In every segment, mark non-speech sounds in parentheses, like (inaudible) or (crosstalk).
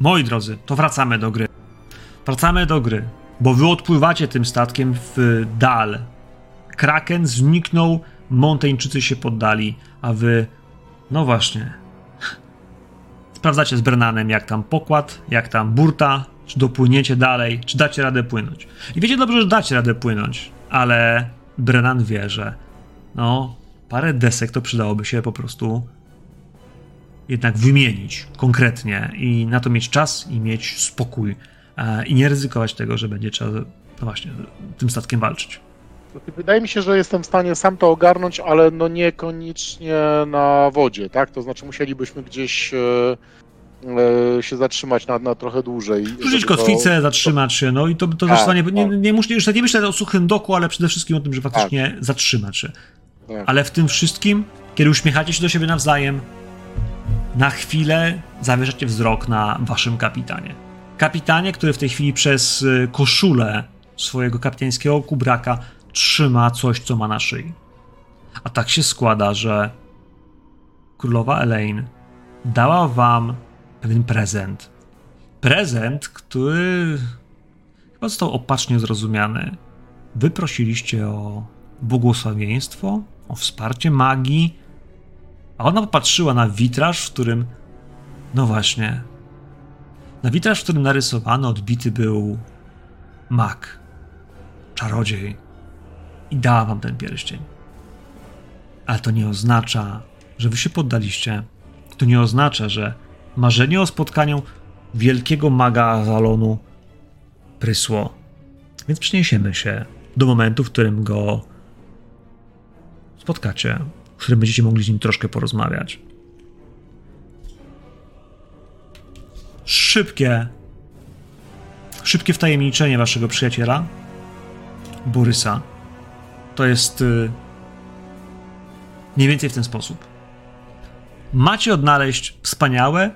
Moi drodzy, to wracamy do gry. Wracamy do gry, bo wy odpływacie tym statkiem w dal. Kraken zniknął, Monteńczycy się poddali, a wy, no właśnie, (laughs) sprawdzacie z Bernanem, jak tam pokład, jak tam burta, czy dopłyniecie dalej, czy dacie radę płynąć. I wiecie dobrze, że dacie radę płynąć, ale Brennan wie, że no, parę desek to przydałoby się po prostu jednak wymienić konkretnie i na to mieć czas i mieć spokój e, i nie ryzykować tego, że będzie trzeba no właśnie tym statkiem walczyć. Wydaje mi się, że jestem w stanie sam to ogarnąć, ale no niekoniecznie na wodzie, tak? To znaczy musielibyśmy gdzieś e, e, się zatrzymać na, na trochę dłużej. Rzucić kotwicę, to... zatrzymać się, no i to, to tak, nie, nie, nie, muszę, już nie myślę o suchym doku, ale przede wszystkim o tym, że faktycznie tak. zatrzymać się. Tak. Ale w tym wszystkim, kiedy uśmiechacie się do siebie nawzajem, na chwilę zawieszacie wzrok na waszym kapitanie. Kapitanie, który w tej chwili przez y, koszulę swojego kapitańskiego kubraka trzyma coś, co ma na szyi. A tak się składa, że królowa Elaine dała wam pewien prezent. Prezent, który chyba został opacznie zrozumiany. Wy prosiliście o błogosławieństwo, o wsparcie magii, a ona popatrzyła na witraż, w którym. No właśnie. Na witraż, w którym narysowany, odbity był mag, czarodziej. I dała wam ten pierścień. Ale to nie oznacza, że wy się poddaliście. To nie oznacza, że marzenie o spotkaniu wielkiego maga Azalonu prysło. Więc przeniesiemy się do momentu, w którym go spotkacie w którym będziecie mogli z nim troszkę porozmawiać. Szybkie, szybkie wtajemniczenie waszego przyjaciela, Borysa. To jest yy, mniej więcej w ten sposób. Macie odnaleźć wspaniałe,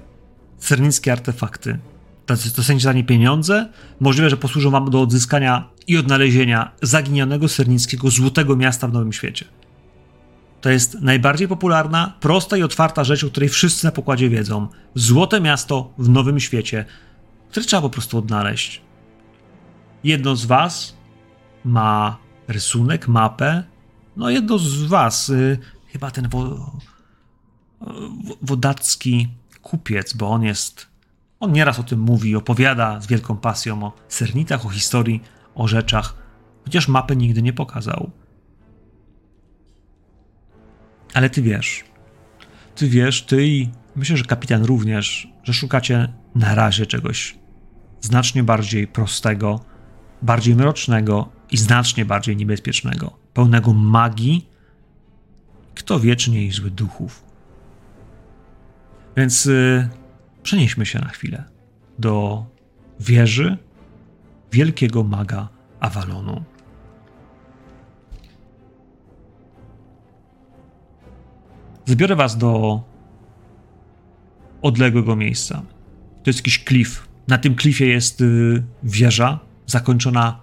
cernickie artefakty. Dostaniecie za nie pieniądze. Możliwe, że posłużą wam do odzyskania i odnalezienia zaginionego sernickiego złotego miasta w Nowym Świecie. To jest najbardziej popularna, prosta i otwarta rzecz, o której wszyscy na pokładzie wiedzą. Złote miasto w nowym świecie, które trzeba po prostu odnaleźć. Jedno z was ma rysunek, mapę. No, jedno z was, y, chyba ten wo, wodacki kupiec, bo on jest. On nieraz o tym mówi, opowiada z wielką pasją o sernitach, o historii, o rzeczach, chociaż mapy nigdy nie pokazał. Ale ty wiesz, ty wiesz, ty i myślę, że kapitan również, że szukacie na razie czegoś znacznie bardziej prostego, bardziej mrocznego i znacznie bardziej niebezpiecznego, pełnego magii, kto wie, czy nie złych duchów. Więc yy, przenieśmy się na chwilę do wieży wielkiego maga Avalonu. Zabiorę was do odległego miejsca. To jest jakiś klif. Na tym klifie jest y, wieża zakończona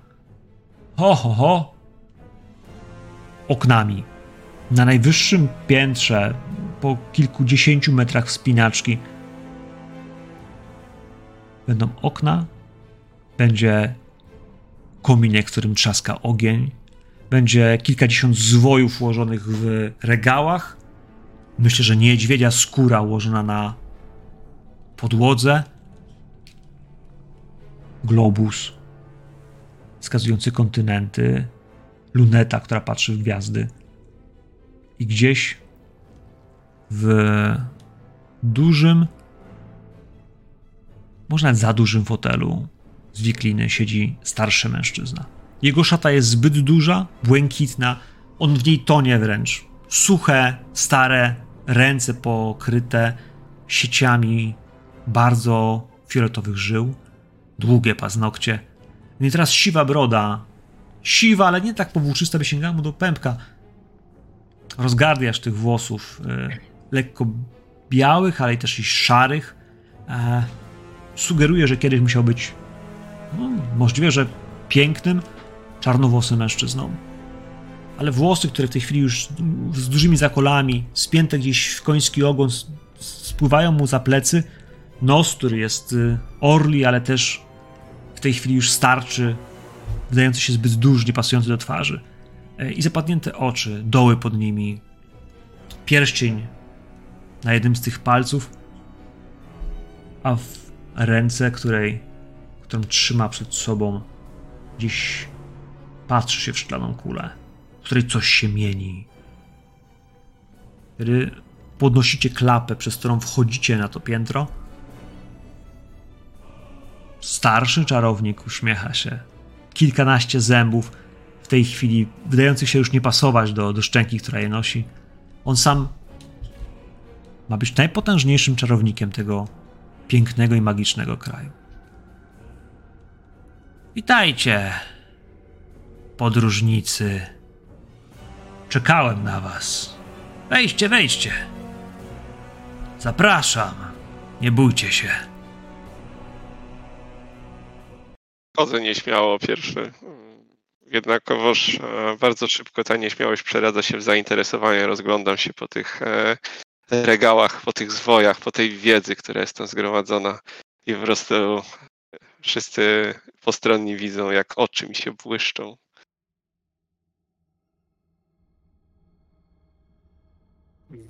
ho, ho, ho oknami. Na najwyższym piętrze, po kilkudziesięciu metrach wspinaczki, będą okna, będzie kominek, w którym trzaska ogień, będzie kilkadziesiąt zwojów ułożonych w regałach, Myślę, że niedźwiedzia skóra ułożona na podłodze. Globus wskazujący kontynenty. Luneta, która patrzy w gwiazdy. I gdzieś w dużym, może nawet za dużym fotelu z wikliny siedzi starszy mężczyzna. Jego szata jest zbyt duża, błękitna, on w niej tonie wręcz. Suche, stare, ręce pokryte sieciami bardzo fioletowych żył, długie paznokcie. No i teraz siwa broda. Siwa, ale nie tak powłóczysta, by sięgała mu do pępka. Rozgardiasz tych włosów, e, lekko białych, ale też i szarych. E, sugeruje, że kiedyś musiał być no, możliwe, że pięknym, czarnowłosym mężczyzną ale włosy, które w tej chwili już z dużymi zakolami, spięte gdzieś w koński ogon, spływają mu za plecy, nos, który jest y, orli, ale też w tej chwili już starczy, wydający się zbyt duży, nie pasujący do twarzy. E, I zapadnięte oczy, doły pod nimi, pierścień na jednym z tych palców, a w ręce, której, którą trzyma przed sobą, gdzieś patrzy się w szklaną kulę, której coś się mieni. Kiedy podnosicie klapę, przez którą wchodzicie na to piętro, starszy czarownik uśmiecha się. Kilkanaście zębów, w tej chwili wydających się już nie pasować do, do szczęki, która je nosi. On sam ma być najpotężniejszym czarownikiem tego pięknego i magicznego kraju. Witajcie, podróżnicy. Czekałem na was. Wejdźcie, wejdźcie. Zapraszam. Nie bójcie się. Chodzę nieśmiało pierwszy. Jednakowoż e, bardzo szybko ta nieśmiałość przeradza się w zainteresowanie. Rozglądam się po tych e, regałach, po tych zwojach, po tej wiedzy, która jest tam zgromadzona i po prostu wszyscy postronni widzą, jak oczy mi się błyszczą.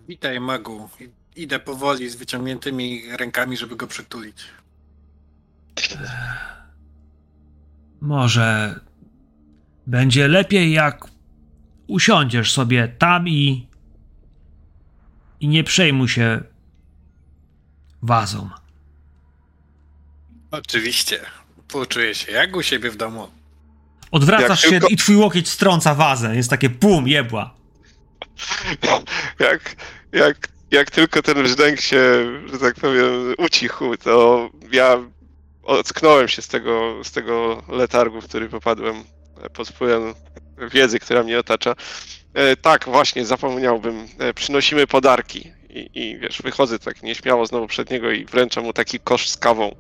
Witaj, magu. Idę powoli z wyciągniętymi rękami, żeby go przytulić. Może będzie lepiej, jak usiądziesz sobie tam i. i nie przejmuj się wazą. Oczywiście. Poczuję się jak u siebie w domu. Odwracasz jak się tylko... i twój łokieć strąca wazę. Jest takie pum, jebła. (laughs) jak, jak, jak tylko ten brzdęk się, że tak powiem, ucichł, to ja ocknąłem się z tego, z tego letargu, w który popadłem pod wpływem wiedzy, która mnie otacza. E, tak, właśnie, zapomniałbym. E, przynosimy podarki. I, I wiesz, wychodzę tak nieśmiało znowu przed niego i wręczam mu taki kosz z kawą.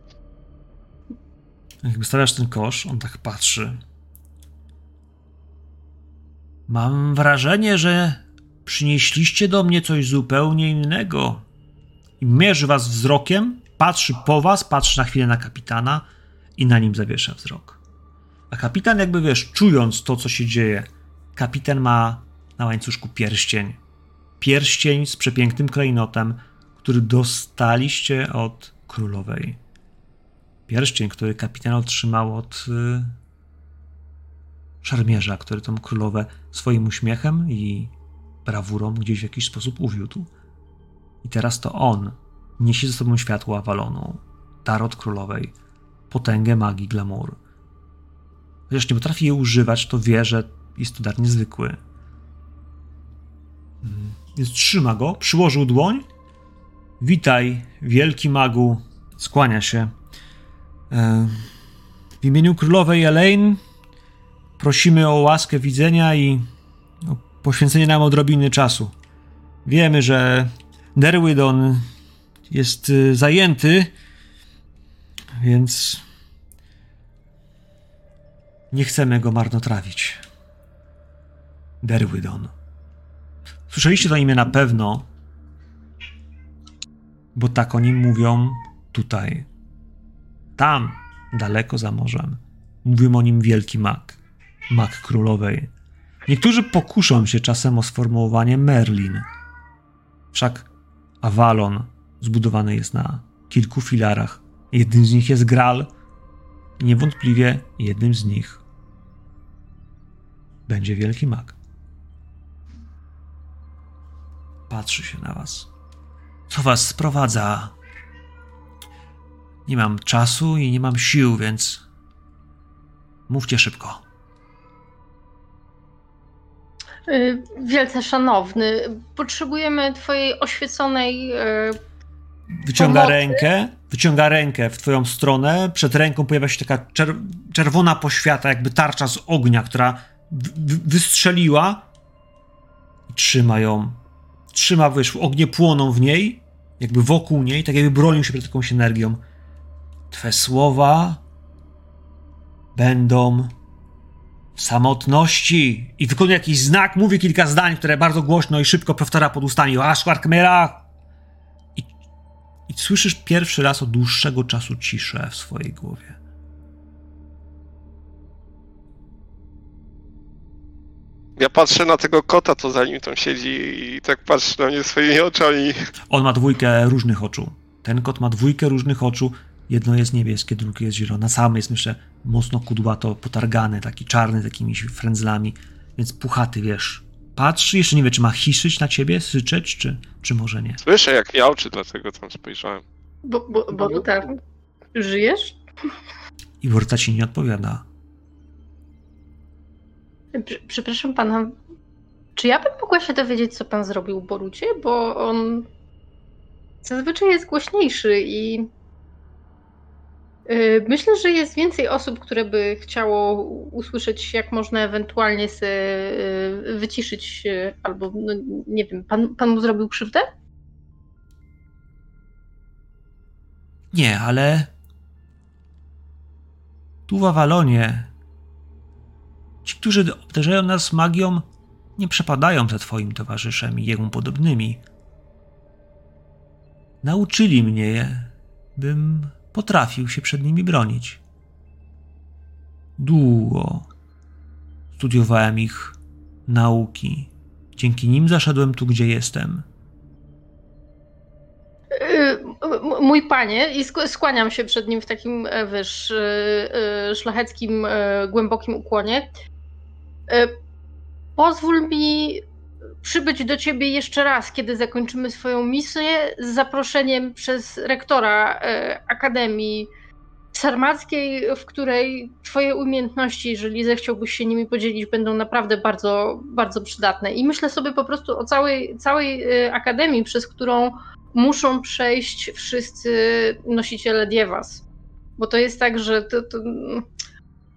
Jak wystawiasz ten kosz, on tak patrzy. Mam wrażenie, że przynieśliście do mnie coś zupełnie innego. I mierzy was wzrokiem, patrzy po was, patrzy na chwilę na kapitana i na nim zawiesza wzrok. A kapitan, jakby wiesz, czując to, co się dzieje, kapitan ma na łańcuszku pierścień. Pierścień z przepięknym klejnotem, który dostaliście od królowej. Pierścień, który kapitan otrzymał od y, szarmierza, który tą królowę swoim uśmiechem i brawurą gdzieś w jakiś sposób uwiódł. I teraz to on niesie ze sobą światło Avalonu, dar od królowej, potęgę magii glamour. Chociaż nie potrafi jej używać, to wie, że jest to dar niezwykły. Mm, więc trzyma go, przyłożył dłoń. Witaj, wielki magu. Skłania się. E, w imieniu królowej Elaine prosimy o łaskę widzenia i poświęcenie nam odrobiny czasu. Wiemy, że Derwydon jest y, zajęty, więc nie chcemy go marnotrawić. Derwydon. Słyszeliście to imię na pewno, bo tak o nim mówią tutaj. Tam, daleko za morzem, mówią o nim wielki mak, mak królowej. Niektórzy pokuszą się czasem o sformułowanie Merlin. Wszak Avalon zbudowany jest na kilku filarach. Jednym z nich jest Graal i niewątpliwie jednym z nich będzie wielki mag. Patrzy się na was. Co was sprowadza? Nie mam czasu i nie mam sił, więc mówcie szybko. Wielce szanowny, potrzebujemy twojej oświeconej y, Wyciąga Pomocy. rękę, wyciąga rękę w twoją stronę. Przed ręką pojawia się taka czer czerwona poświata, jakby tarcza z ognia, która wystrzeliła. Trzyma ją. Trzyma, wiesz, ognie płoną w niej, jakby wokół niej, tak jakby bronił się przed jakąś energią. Twe słowa będą samotności. I wykonuje jakiś znak, mówi kilka zdań, które bardzo głośno i szybko powtarza pod ustami. Ashwarkmera, słyszysz pierwszy raz od dłuższego czasu ciszę w swojej głowie. Ja patrzę na tego kota, to za nim tam siedzi i tak patrzy na mnie swoimi oczami. On ma dwójkę różnych oczu. Ten kot ma dwójkę różnych oczu. Jedno jest niebieskie, drugie jest zielone. Sam jest, myślę, mocno kudłato, potargany, taki czarny, takimi frędzlami, więc puchaty, wiesz. Patrzy, jeszcze nie wie, czy ma hiszyć na ciebie, syczeć, czy, czy może nie. Słyszę, jak miałczy, dlatego tam spojrzałem. Bo, bo, bo tak. Żyjesz? I Worta ci nie odpowiada. Przepraszam pana, czy ja bym mogła się dowiedzieć, co pan zrobił Borucie? Bo on zazwyczaj jest głośniejszy i myślę, że jest więcej osób, które by chciało usłyszeć, jak można ewentualnie się y, wyciszyć, y, albo no, nie wiem, pan, pan mu zrobił krzywdę? Nie, ale tu w Awalonie Ci, którzy obdarzają nas magią, nie przepadają za Twoim towarzyszem i jemu podobnymi. Nauczyli mnie, bym potrafił się przed nimi bronić. Długo studiowałem ich nauki. Dzięki nim zaszedłem tu, gdzie jestem. Y, mój panie, i skłaniam się przed nim w takim, e, wiesz, y, y, szlacheckim, e, głębokim ukłonie. E, pozwól mi przybyć do ciebie jeszcze raz, kiedy zakończymy swoją misję, z zaproszeniem przez rektora e, Akademii Sarmackiej, w której twoje umiejętności, jeżeli zechciałbyś się nimi podzielić, będą naprawdę bardzo, bardzo przydatne. I myślę sobie po prostu o całej, całej e, Akademii, przez którą muszą przejść wszyscy nosiciele Diewas. Bo to jest tak, że to, to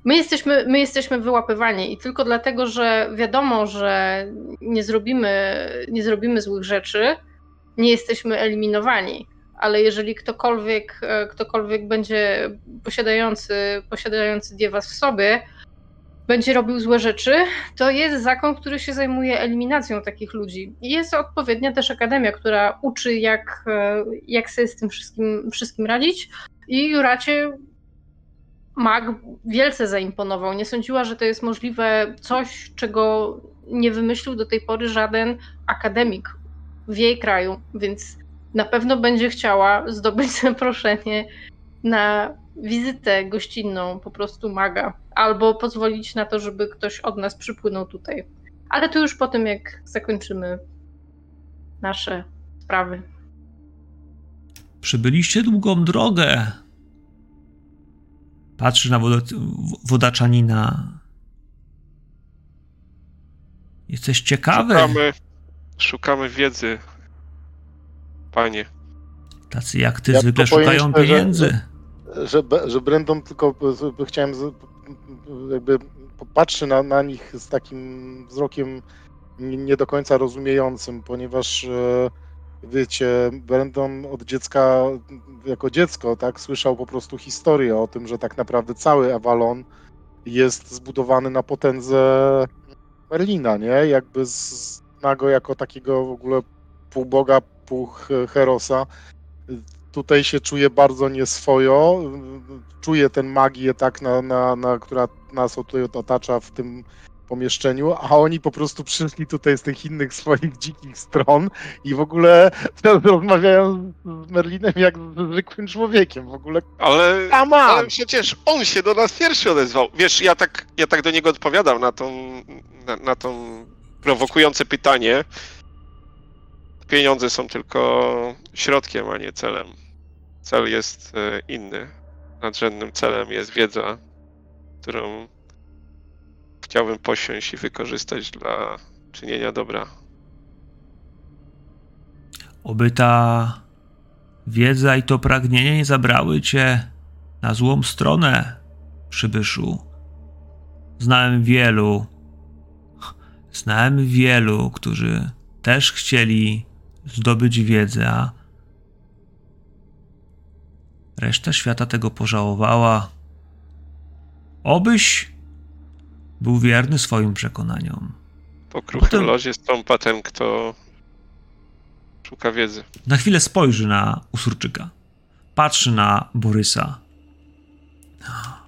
My jesteśmy, my jesteśmy wyłapywani i tylko dlatego, że wiadomo, że nie zrobimy, nie zrobimy złych rzeczy, nie jesteśmy eliminowani. Ale jeżeli ktokolwiek, e, ktokolwiek będzie posiadający, posiadający Diewas w sobie, będzie robił złe rzeczy, to jest zakon, który się zajmuje eliminacją takich ludzi. I jest odpowiednia też akademia, która uczy, jak, e, jak sobie z tym wszystkim, wszystkim radzić. I Juracie Mag wielce zaimponował. Nie sądziła, że to jest możliwe coś, czego nie wymyślił do tej pory żaden akademik w jej kraju, więc na pewno będzie chciała zdobyć (laughs) zaproszenie na wizytę gościnną po prostu maga, albo pozwolić na to, żeby ktoś od nas przypłynął tutaj. Ale to już po tym, jak zakończymy nasze sprawy. Przybyliście długą drogę. Patrzy na wodaczanina. Jesteś ciekawy. Szukamy, szukamy wiedzy, panie. Tacy jak ty ja zwykle szukają pieniędzy. Że, że, że Brandon tylko chciałem jakby popatrzy na, na nich z takim wzrokiem nie do końca rozumiejącym, ponieważ e, wiecie, Brandon od dziecka, jako dziecko, tak, słyszał po prostu historię o tym, że tak naprawdę cały Avalon jest zbudowany na potędze Merlina, nie? Jakby zna go jako takiego w ogóle półboga, pół herosa. Tutaj się czuje bardzo nieswojo, czuje tę magię, tak, na, na, na, która nas tutaj otacza w tym pomieszczeniu, a oni po prostu przyszli tutaj z tych innych swoich dzikich stron i w ogóle (laughs) rozmawiają z Merlinem jak z zwykłym człowiekiem. W ogóle. Ale, ale przecież on się do nas pierwszy odezwał. Wiesz, ja tak, ja tak do niego odpowiadam na tą, na, na tą prowokujące pytanie. Pieniądze są tylko środkiem, a nie celem. Cel jest e, inny. Nadrzędnym celem jest wiedza, którą chciałbym posiąść i wykorzystać dla czynienia dobra. Oby ta wiedza i to pragnienie nie zabrały cię na złą stronę, przybyszu. Znałem wielu, znałem wielu, którzy też chcieli zdobyć wiedzę, a reszta świata tego pożałowała. Obyś był wierny swoim przekonaniom. Po kruchym Potem... lozie stąpa ten, kto szuka wiedzy. Na chwilę spojrzy na Usurczyka. Patrzy na Borysa.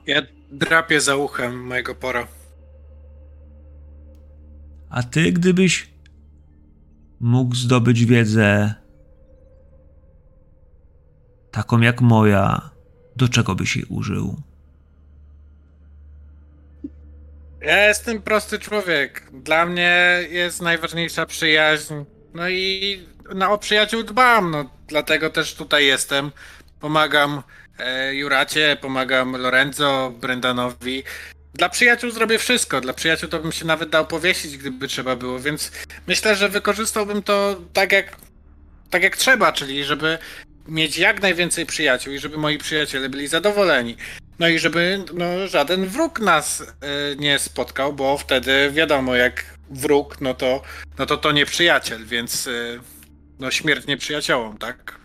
Ja drapię za uchem mojego pora. A ty, gdybyś mógł zdobyć wiedzę taką jak moja, do czego byś jej użył? Ja jestem prosty człowiek. Dla mnie jest najważniejsza przyjaźń. No i no, o przyjaciół dbam, no dlatego też tutaj jestem. Pomagam e, Juracie, pomagam Lorenzo, Brendanowi. Dla przyjaciół zrobię wszystko. Dla przyjaciół to bym się nawet dał powiesić, gdyby trzeba było, więc myślę, że wykorzystałbym to tak jak, tak jak trzeba, czyli żeby mieć jak najwięcej przyjaciół i żeby moi przyjaciele byli zadowoleni. No i żeby no, żaden wróg nas y, nie spotkał, bo wtedy wiadomo, jak wróg, no to no to, to nie przyjaciel, więc y, no śmierć nie przyjaciołom, tak?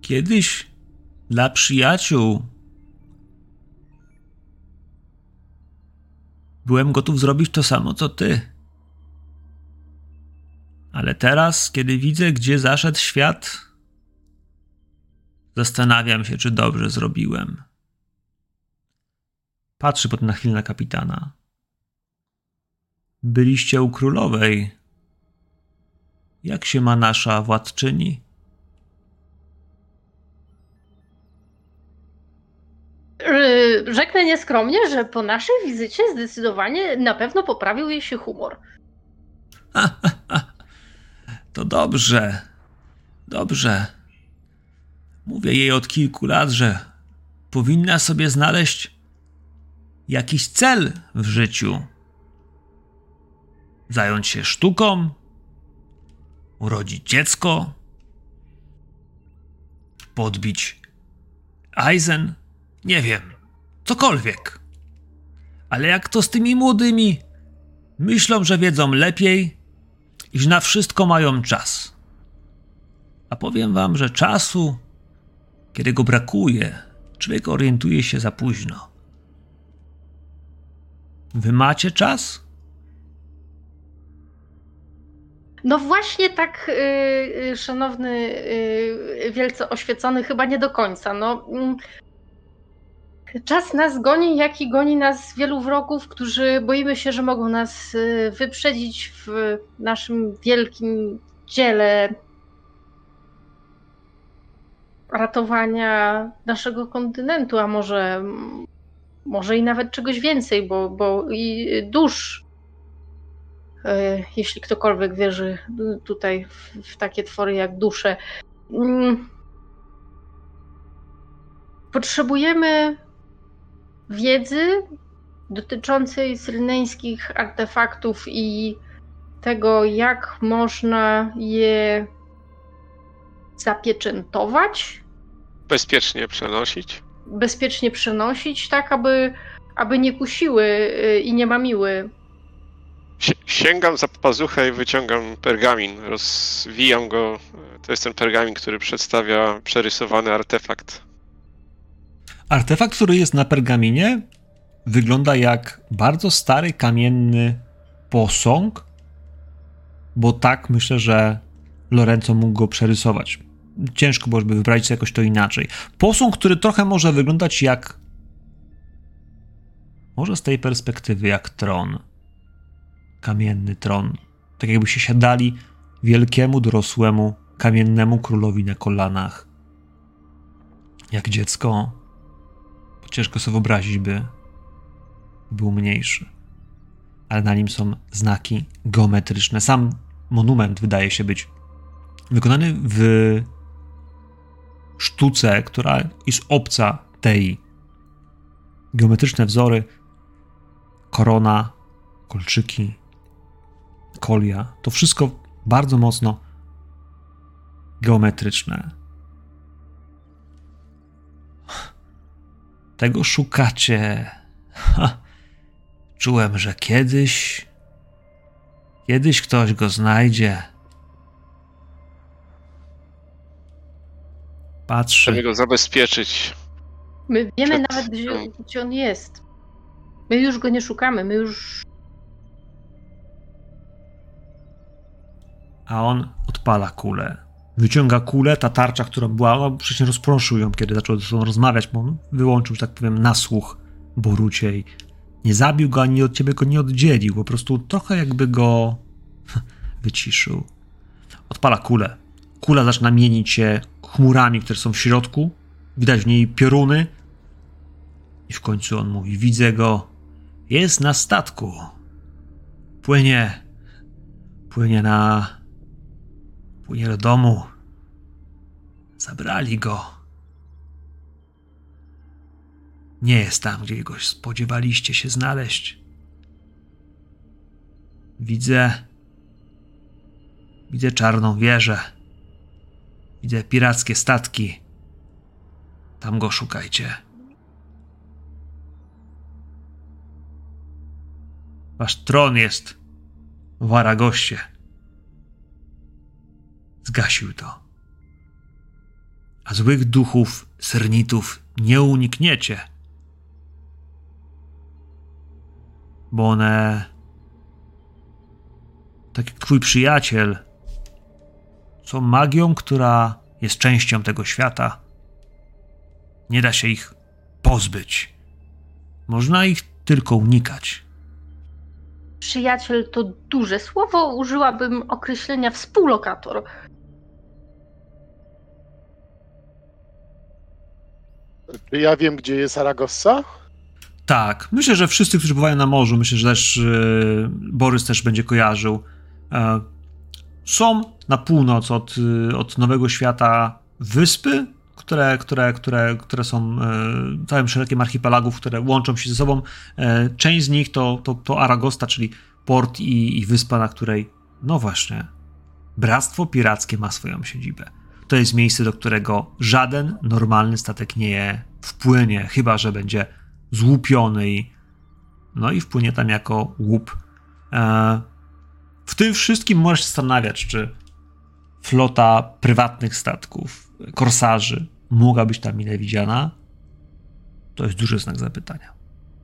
Kiedyś dla przyjaciół byłem gotów zrobić to samo co ty. Ale teraz, kiedy widzę, gdzie zaszedł świat, zastanawiam się, czy dobrze zrobiłem. Patrzy potem na chwilę na kapitana. Byliście u królowej. Jak się ma nasza władczyni? Yy, Rzeknę nieskromnie, że po naszej wizycie zdecydowanie na pewno poprawił jej się humor. (laughs) To dobrze. Dobrze. Mówię jej od kilku lat, że powinna sobie znaleźć jakiś cel w życiu. Zająć się sztuką, urodzić dziecko, podbić Eisen, nie wiem, cokolwiek. Ale jak to z tymi młodymi? Myślą, że wiedzą lepiej i że na wszystko mają czas. A powiem wam, że czasu, kiedy go brakuje, człowiek orientuje się za późno. Wy macie czas? No właśnie tak, yy, yy, szanowny, yy, wielce oświecony, chyba nie do końca. No, mm, czas nas goni, jak i goni nas wielu wrogów, którzy boimy się, że mogą nas yy, wyprzedzić w naszym wielkim dziele ratowania naszego kontynentu, a może, może i nawet czegoś więcej, bo, bo i dusz E, jeśli ktokolwiek wierzy tutaj w, takie twory jak dusze. Mm. Potrzebujemy wiedzy dotyczącej sylneńskich artefaktów i tego, jak można je zapieczętować. Bezpiecznie przenosić. Bezpiecznie przenosić, tak aby, aby nie kusiły y, i nie mamiły Sięgam za pazuchę i wyciągam pergamin. Rozwijam go. To jest ten pergamin, który przedstawia przerysowany artefakt. Artefakt, który jest na pergaminie, wygląda jak bardzo stary kamienny posąg, bo tak myślę, że Lorenzo mógł go przerysować. Ciężko byłoby sobie jakoś to inaczej. Posąg, który trochę może wyglądać jak. Może z tej perspektywy jak tron kamienny tron. Tak jakby się siadali wielkiemu, dorosłemu, kamiennemu królowi na kolanach. Jak dziecko, ciężko sobie wyobrazić, by był mniejszy. Ale na nim są znaki geometryczne. Sam monument wydaje się być wykonany w sztuce, która jest obca tej. Geometryczne wzory, korona, kolczyki, kolia, to wszystko bardzo mocno geometryczne. Tego szukacie. Ha. Czułem, że kiedyś, kiedyś ktoś go znajdzie. Patrzy. Chcemy go zabezpieczyć. My wiemy Przed... nawet, gdzie, gdzie on jest. My już go nie szukamy, my już a on odpala kulę. Wyciąga kulę, ta tarcza, która była, no przecież rozproszył ją, kiedy zaczął ze sobą rozmawiać, bo on wyłączył, że tak powiem, nasłuch Boruciej. Nie zabił go, ani od ciebie go nie oddzielił, po prostu trochę jakby go (laughs) wyciszył. Odpala kulę. Kula zaczyna mienić się chmurami, które są w środku. Widać w niej pioruny. I w końcu on mówi: Widzę go. Jest na statku. Płynie. Płynie na. Płynie do domu. Zabrali go. Nie jest tam, gdzie go spodziewaliście się znaleźć. Widzę. Widzę czarną wieżę. Widzę pirackie statki. Tam go szukajcie. Wasz tron jest w Aragoście. Zgasił to. A złych duchów, sernitów nie unikniecie. Bo one, tak jak twój przyjaciel, są magią, która jest częścią tego świata. Nie da się ich pozbyć. Można ich tylko unikać. Przyjaciel to duże słowo, użyłabym określenia współlokator. Ja wiem, gdzie jest Aragossa? Tak, myślę, że wszyscy, którzy bywają na morzu, myślę, że też yy, Borys też będzie kojarzył. Yy, są na północ od, yy, od Nowego Świata wyspy, które, które, które, które są yy, całym szeregiem archipelagów, które łączą się ze sobą. Yy, część z nich to, to, to Aragosta, czyli port i, i wyspa, na której, no właśnie, Bractwo Pirackie ma swoją siedzibę. To jest miejsce, do którego żaden normalny statek nie wpłynie, chyba że będzie złupiony i no i wpłynie tam jako łup. E, w tym wszystkim możesz się zastanawiać, czy flota prywatnych statków, korsarzy mogła być tam mile widziana. To jest duży znak zapytania.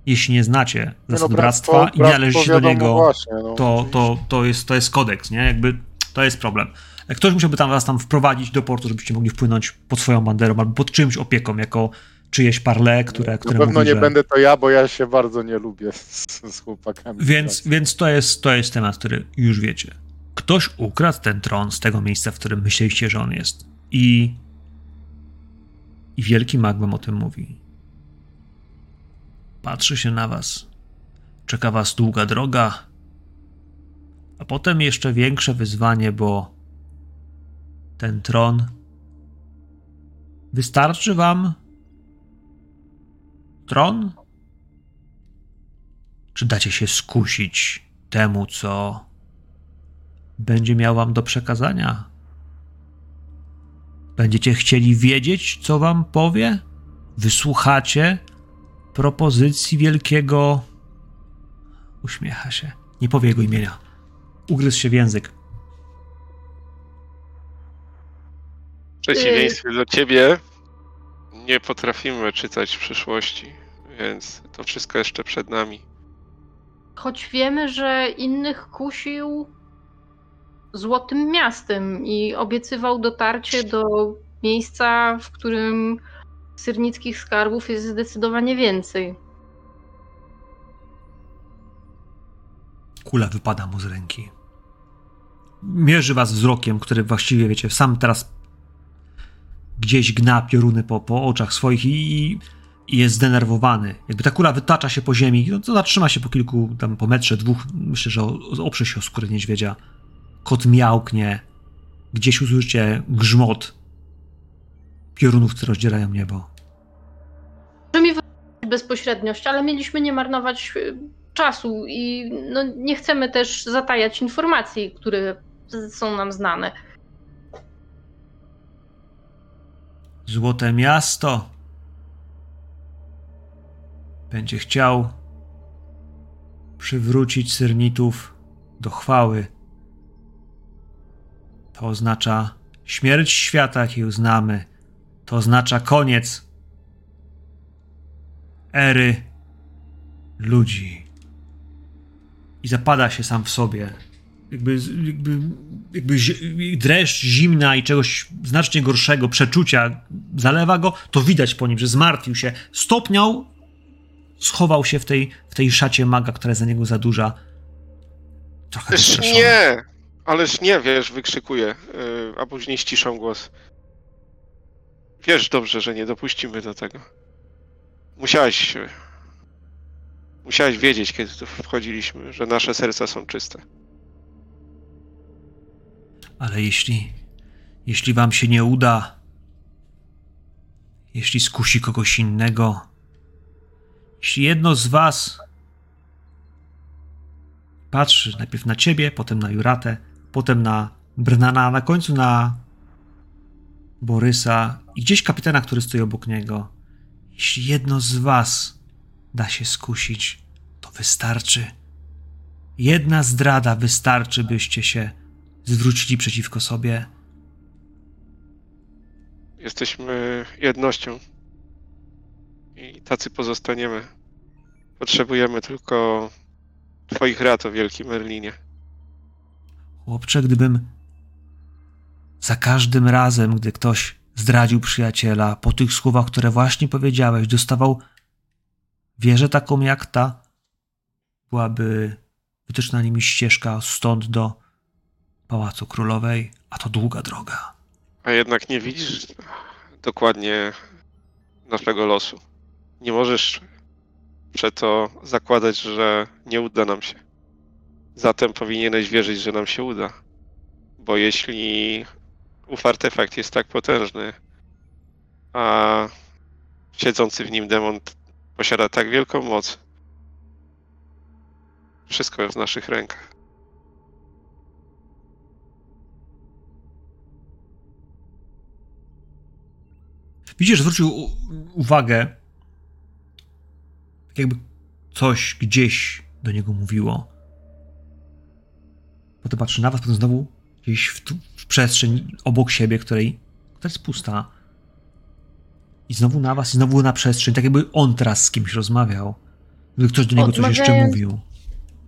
Jeśli nie znacie zasad no, bractwa i nie należycie do niego, właśnie, no, to, to, to, jest, to jest kodeks, nie? Jakby to jest problem. Ktoś musiałby tam was tam wprowadzić do portu, żebyście mogli wpłynąć pod swoją banderą albo pod czymś opieką, jako czyjeś parle, które, które Na pewno mówi, nie że... będę to ja, bo ja się bardzo nie lubię z, z chłopakami. Więc, więc to, jest, to jest temat, który już wiecie. Ktoś ukradł ten tron z tego miejsca, w którym myśleliście, że on jest. I, i wielki mag wam o tym mówi. Patrzy się na was. Czeka was długa droga, a potem jeszcze większe wyzwanie, bo ten tron wystarczy wam tron? Czy dacie się skusić temu, co będzie miał wam do przekazania? Będziecie chcieli wiedzieć, co wam powie? Wysłuchacie propozycji wielkiego. Uśmiecha się. Nie powie jego imienia. Ugryzł się w język. W przeciwieństwie do ciebie nie potrafimy czytać przyszłości, więc to wszystko jeszcze przed nami. Choć wiemy, że innych kusił złotym miastem i obiecywał dotarcie do miejsca, w którym syrnickich skarbów jest zdecydowanie więcej. Kula wypada mu z ręki. Mierzy was wzrokiem, który właściwie, wiecie, sam teraz gdzieś gna pioruny po, po oczach swoich i, i jest zdenerwowany. Jakby ta kula wytacza się po ziemi, no to zatrzyma się po kilku, tam po metrze, dwóch, myślę, że oprze się o skórę niedźwiedzia. Kot miałknie, gdzieś usłyszycie grzmot piorunów, które rozdzierają niebo. Może mi bezpośredniość, ale mieliśmy nie marnować y, czasu i no, nie chcemy też zatajać informacji, które są nam znane. Złote miasto będzie chciał przywrócić Syrnitów do chwały. To oznacza śmierć świata, jaki znamy. To oznacza koniec ery ludzi. I zapada się sam w sobie. Jakby, jakby, jakby dreszcz zimna i czegoś znacznie gorszego, przeczucia zalewa go, to widać po nim, że zmartwił się, stopniał, schował się w tej, w tej szacie maga, która jest za niego za duża. Trochę nie, ależ nie, wiesz, wykrzykuje, yy, a później ściszą głos. Wiesz dobrze, że nie dopuścimy do tego. Musiałeś. Musiałeś wiedzieć, kiedy tu wchodziliśmy, że nasze serca są czyste. Ale jeśli. Jeśli wam się nie uda. Jeśli skusi kogoś innego. Jeśli jedno z was. Patrzy najpierw na ciebie, potem na Juratę, potem na Brnana, a na końcu na Borysa i gdzieś kapitana, który stoi obok niego. Jeśli jedno z was da się skusić, to wystarczy. Jedna zdrada wystarczy, byście się zwrócili przeciwko sobie. Jesteśmy jednością i tacy pozostaniemy. Potrzebujemy tylko Twoich rad o wielkim Merlinie. Chłopcze, gdybym za każdym razem, gdy ktoś zdradził przyjaciela, po tych słowach, które właśnie powiedziałeś, dostawał wieżę taką jak ta, byłaby wytyczna nimi ścieżka stąd do Pałacu Królowej, a to długa droga. A jednak nie widzisz dokładnie naszego losu. Nie możesz przeto zakładać, że nie uda nam się. Zatem powinieneś wierzyć, że nam się uda. Bo jeśli ów artefakt jest tak potężny, a siedzący w nim demon posiada tak wielką moc. Wszystko jest w naszych rękach. Widzisz, zwrócił uwagę, tak jakby coś gdzieś do niego mówiło. Potem patrzy na was, potem znowu gdzieś w, w przestrzeń obok siebie, której która jest pusta. I znowu na was, i znowu na przestrzeń, tak jakby on teraz z kimś rozmawiał. Gdyby ktoś do niego coś jeszcze mówił.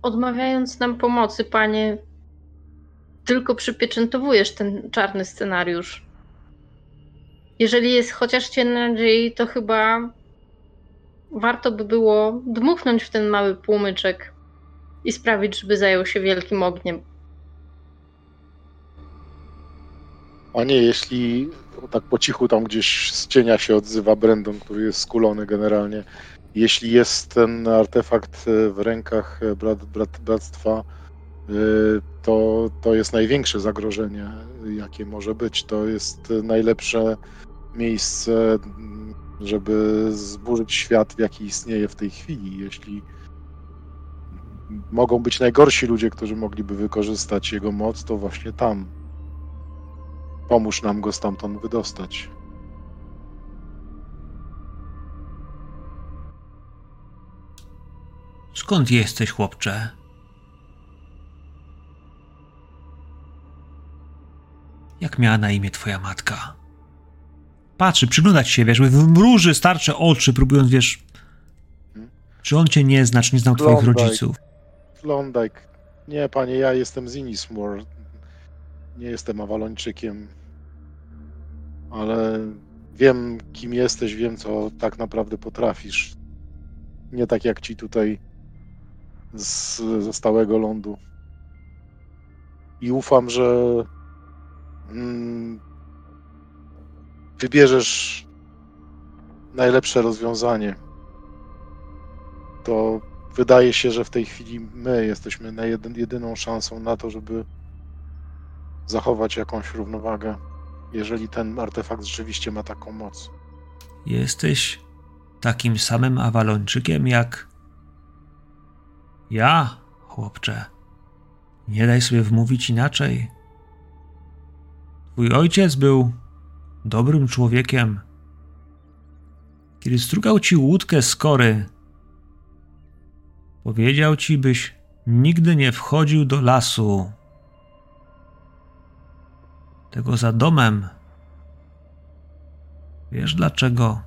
Odmawiając nam pomocy, panie, tylko przypieczętowujesz ten czarny scenariusz. Jeżeli jest chociaż cień nadziei, to chyba warto by było dmuchnąć w ten mały płomyczek i sprawić, żeby zajął się wielkim ogniem. A nie, jeśli tak po cichu tam gdzieś z cienia się odzywa Brandon, który jest skulony generalnie. Jeśli jest ten artefakt e, w rękach e, brat, brat, bractwa, e, to, to jest największe zagrożenie, jakie może być. To jest najlepsze miejsce, żeby zburzyć świat, w jaki istnieje w tej chwili. Jeśli mogą być najgorsi ludzie, którzy mogliby wykorzystać jego moc, to właśnie tam. Pomóż nam go stamtąd wydostać. Skąd jesteś, chłopcze? Jak miała na imię twoja matka? Patrzy, przyglądać się, wiesz, wymruży starcze oczy, próbując, wiesz, czy on cię nie zna, czy nie znał twoich rodziców. Klondike. Nie, panie, ja jestem z Innismore. Nie jestem Awalończykiem ale wiem, kim jesteś, wiem, co tak naprawdę potrafisz. Nie tak jak ci tutaj z, ze stałego lądu. I ufam, że mm, wybierzesz najlepsze rozwiązanie. To wydaje się, że w tej chwili my jesteśmy na jedyną szansą na to, żeby zachować jakąś równowagę jeżeli ten artefakt rzeczywiście ma taką moc. Jesteś takim samym awalończykiem jak ja, chłopcze. Nie daj sobie wmówić inaczej. Twój ojciec był dobrym człowiekiem. Kiedy strugał ci łódkę z kory, powiedział ci, byś nigdy nie wchodził do lasu, tego za domem. Wiesz dlaczego?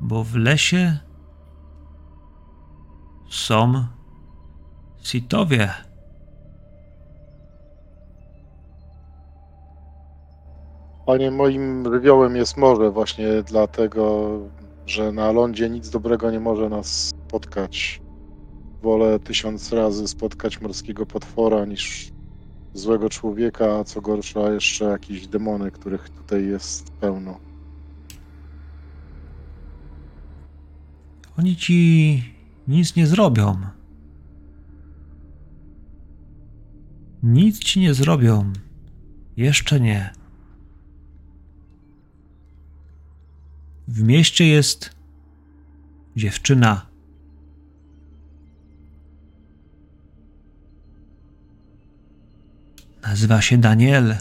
Bo w lesie są sitowie. Panie, moim żywiołem jest morze właśnie dlatego, że na lądzie nic dobrego nie może nas spotkać. Wolę tysiąc razy spotkać morskiego potwora niż złego człowieka, a co gorsza jeszcze jakieś demony, których tutaj jest pełno. Oni ci nic nie zrobią. Nic ci nie zrobią. Jeszcze nie. W mieście jest dziewczyna. Nazywa się Daniel.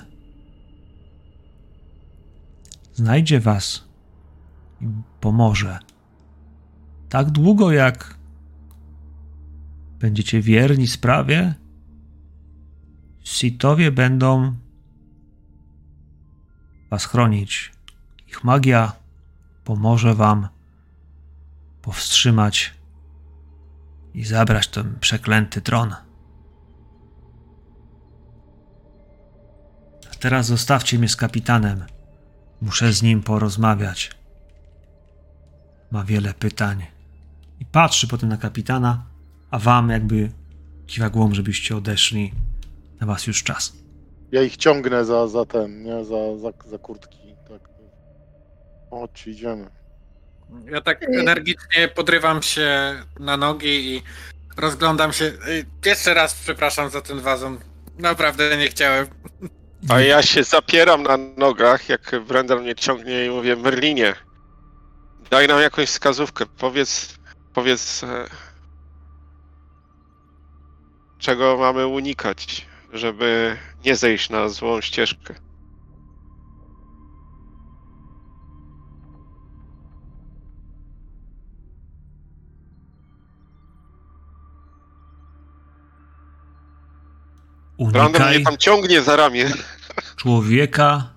Znajdzie was i pomoże. Tak długo jak będziecie wierni sprawie, Sitowie będą was chronić. Ich magia pomoże wam powstrzymać i zabrać ten przeklęty tron. A teraz zostawcie mnie z kapitanem. Muszę z nim porozmawiać. Ma wiele pytań. I patrzy potem na kapitana, a wam jakby kiwa głową, żebyście odeszli. Na was już czas. Ja ich ciągnę za, za ten, nie? Za, za, za kurtki. Chodź, idziemy. Ja tak energicznie podrywam się na nogi i rozglądam się. Y, Jeszcze raz przepraszam za ten wazon. Naprawdę nie chciałem. A ja się zapieram na nogach, jak Brendan mnie ciągnie i mówię, Merlinie, daj nam jakąś wskazówkę, powiedz, powiedz, e, czego mamy unikać, żeby nie zejść na złą ścieżkę. Brandon mnie Unikaj tam ciągnie za ramię. człowieka,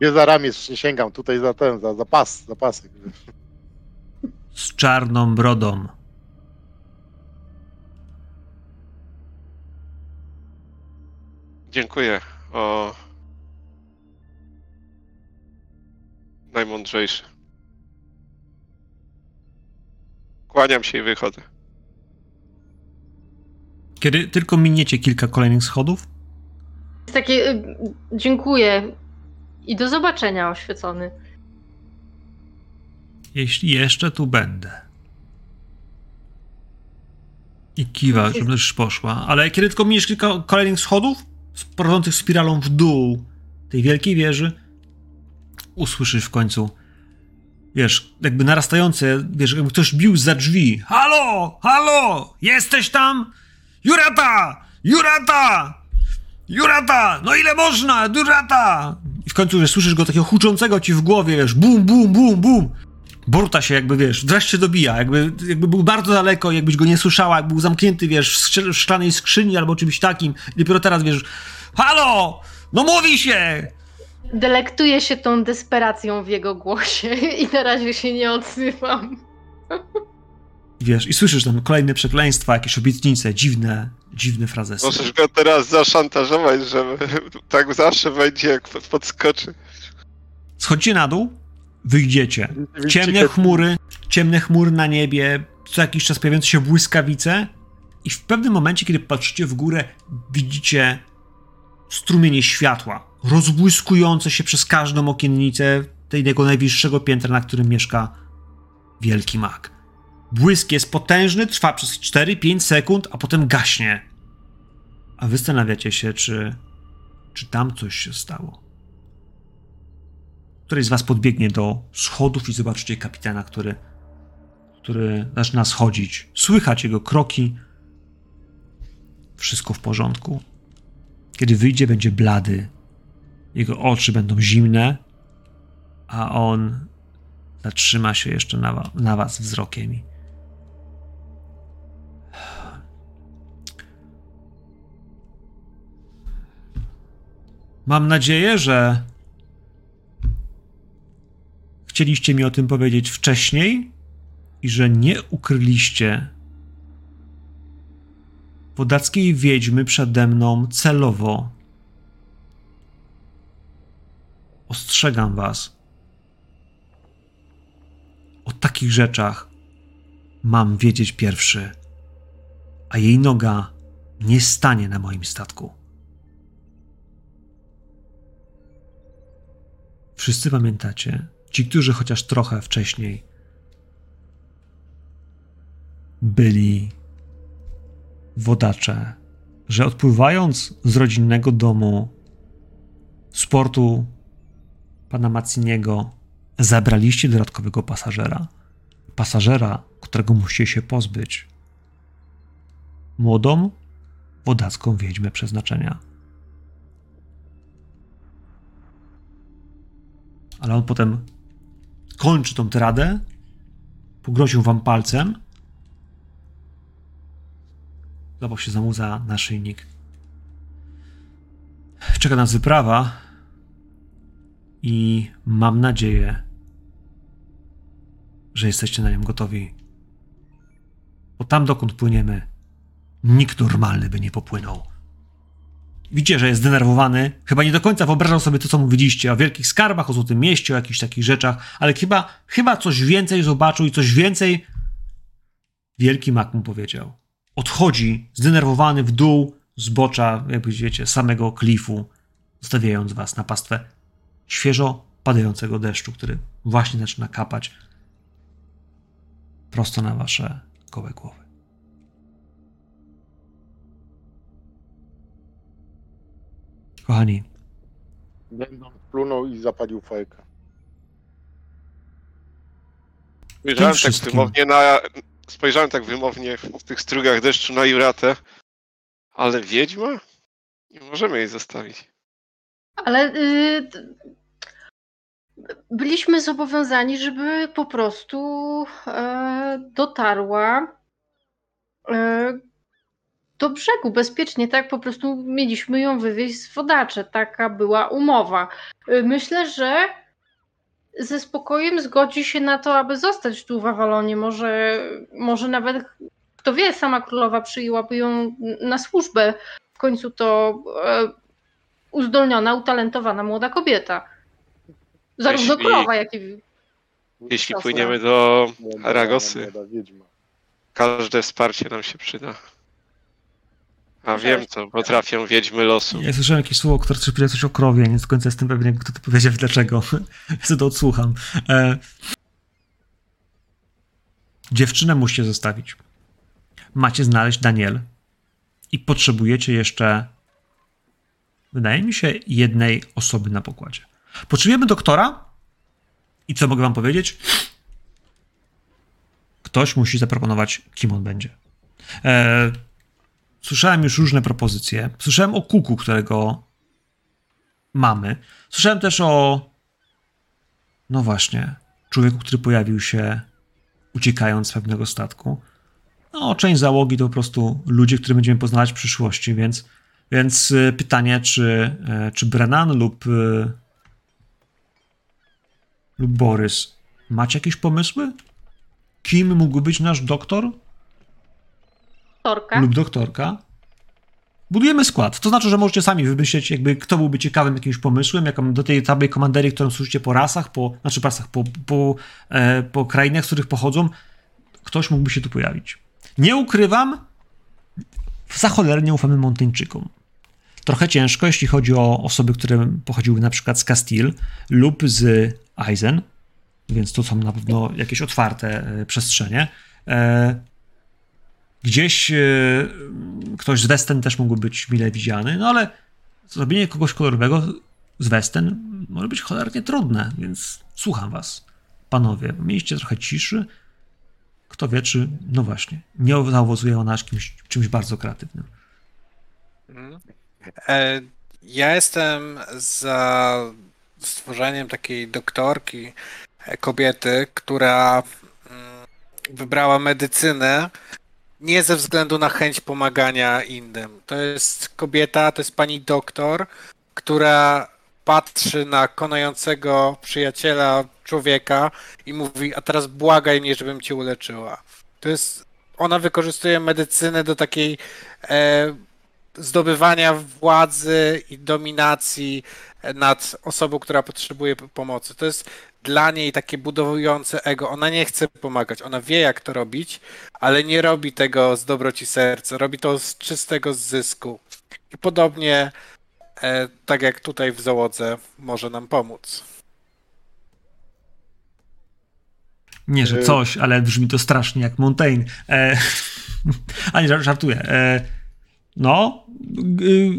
Nie za ramię nie sięgam, tutaj za ten, za, za pas, za pasek. z czarną brodą. Dziękuję. O. Najmądrzejszy. Kłaniam się i wychodzę. Kiedy tylko miniecie kilka kolejnych schodów, Jest takie y, dziękuję i do zobaczenia oświecony. jeśli jeszcze tu będę. I kiwa, żeby już poszła. Ale kiedy tylko miniesz kilka kolejnych schodów, prowadzących spiralą w dół tej wielkiej wieży, usłyszysz w końcu, wiesz, jakby narastające, wiesz, jakby ktoś bił za drzwi. Halo! Halo! Jesteś tam? Jurata! Jurata! Jurata! No ile można? Jurata! I w końcu, wiesz, słyszysz go takiego huczącego ci w głowie, wiesz, bum, bum, bum, bum. Burta się jakby, wiesz, wreszcie dobija, jakby, jakby był bardzo daleko, jakbyś go nie słyszała, jakby był zamknięty, wiesz, w w szklanej skrzyni albo czymś takim. I dopiero teraz, wiesz, halo! No mówi się! Delektuję się tą desperacją w jego głosie i na razie się nie odzywam. (laughs) Wiesz, i słyszysz tam kolejne przekleństwa, jakieś obietnice, dziwne, dziwne frazesy. Możesz go teraz zaszantażować, że tak zawsze będzie, jak podskoczy. Schodzicie na dół, wyjdziecie. Ciemne chmury, ciemne chmury na niebie, co jakiś czas pojawiające się błyskawice i w pewnym momencie, kiedy patrzycie w górę, widzicie strumienie światła, rozbłyskujące się przez każdą okiennicę tego najwyższego piętra, na którym mieszka wielki mak. Błysk jest potężny, trwa przez 4-5 sekund, a potem gaśnie. A wy zastanawiacie się, czy, czy tam coś się stało. Któryś z was podbiegnie do schodów i zobaczycie kapitana, który, który zaczyna schodzić. Słychać jego kroki. Wszystko w porządku. Kiedy wyjdzie, będzie blady. Jego oczy będą zimne, a on zatrzyma się jeszcze na, na was wzrokiem. Mam nadzieję, że chcieliście mi o tym powiedzieć wcześniej i że nie ukryliście wodackiej wiedźmy przede mną celowo. ostrzegam was. O takich rzeczach mam wiedzieć pierwszy, a jej noga nie stanie na moim statku. Wszyscy pamiętacie, ci, którzy chociaż trochę wcześniej byli wodacze, że odpływając z rodzinnego domu z portu pana Maciniego, zabraliście dodatkowego pasażera. Pasażera, którego musicie się pozbyć. Młodą, wodacką wiedźmę przeznaczenia. Ale on potem kończy tą tiradę, pogroził wam palcem, złapał się za muza naszyjnik. Czeka nas wyprawa i mam nadzieję, że jesteście na nią gotowi. Bo tam, dokąd płyniemy, nikt normalny by nie popłynął. Widzicie, że jest zdenerwowany. Chyba nie do końca wyobrażał sobie to, co mówiliście o wielkich skarbach, o Złotym Mieście, o jakichś takich rzeczach, ale chyba, chyba coś więcej zobaczył i coś więcej wielki mak mu powiedział. Odchodzi zdenerwowany w dół zbocza, jakby wiecie, samego klifu, zostawiając was na pastwę świeżo padającego deszczu, który właśnie zaczyna kapać prosto na wasze gołe głowy. Kochani. Będą plunął i zapalił fajkę. Spojrzałem tak wszystkim- wymownie na... Spojrzałem tak wymownie w tych strugach deszczu na Juratę. Ale wiedźma? Nie możemy jej zostawić. Ale y, byliśmy zobowiązani, żeby po prostu e, dotarła e, do brzegu bezpiecznie, tak? Po prostu mieliśmy ją wywieźć z wodacze. Taka była umowa. Y, Myślę, że ze spokojem zgodzi się na to, aby zostać tu w Avalonie. Może, może nawet, kto wie, sama królowa przyjęłaby ją na służbę. W końcu to e, uzdolniona, utalentowana młoda kobieta. Zarówno Jeśli- królowa, jak i. Jeśli płyniemy do Aragosy, każde wsparcie nam się przyda. A wiem, co potrafią wiedźmy losu. Ja słyszałem jakieś słowo, które powiedział coś o krowie, nie do końca jestem pewien, kto to powiedział dlaczego. (laughs) Chcę to odsłucham. E... Dziewczynę musicie zostawić. Macie znaleźć Daniel i potrzebujecie jeszcze, wydaje mi się, jednej osoby na pokładzie. Potrzebujemy doktora i co mogę wam powiedzieć? Ktoś musi zaproponować, kim on będzie. E... Słyszałem już różne propozycje. Słyszałem o kuku, którego mamy. Słyszałem też o. No właśnie, człowieku, który pojawił się uciekając z pewnego statku. No, część załogi to po prostu ludzie, których będziemy poznawać w przyszłości, więc, więc y, pytanie, czy, e, czy Brennan lub, y, lub Borys macie jakieś pomysły? Kim mógł być nasz doktor? Torka. lub doktorka. Budujemy skład. To znaczy, że możecie sami wymyśleć, jakby kto byłby ciekawym jakimś pomysłem, jaką do tej tabeli komanderii, którą słyszycie po rasach, po, znaczy pasach, po, po, e, po krainach, z których pochodzą, ktoś mógłby się tu pojawić. Nie ukrywam, za cholernie ufamy Monteńczykom. Trochę ciężko, jeśli chodzi o osoby, które pochodziły na przykład z Castile lub z Eisen, więc to są na pewno jakieś otwarte e, przestrzenie. E, Gdzieś e, ktoś z Westen też mógłby być mile widziany, no ale zrobienie kogoś kolorowego z Westen może być cholernie trudne, więc słucham was, panowie. Mieliście trochę ciszy. Kto wie, czy, no właśnie, nie zaowocuje ona czymś, czymś bardzo kreatywnym. E, Ja jestem za stworzeniem takiej doktorki, e, kobiety, która mm, wybrała medycynę nie ze względu na chęć pomagania innym. To jest kobieta, to jest pani doktor, która patrzy na konającego przyjaciela człowieka i mówi, a teraz błagaj mnie, żebym cię uleczyła. To jest, ona wykorzystuje medycynę do takiej e, zdobywania władzy i dominacji nad osobą, która potrzebuje pomocy. To jest dla niej takie budowujące ego. Ona nie chce pomagać, ona wie jak to robić, ale nie robi tego z dobroci serca, robi to z czystego zysku. I podobnie, e, tak jak tutaj w załodze, może nam pomóc. Nie, że coś, ale brzmi to strasznie jak Montaigne. E, (laughs) a nie, żartuję. E, no, y,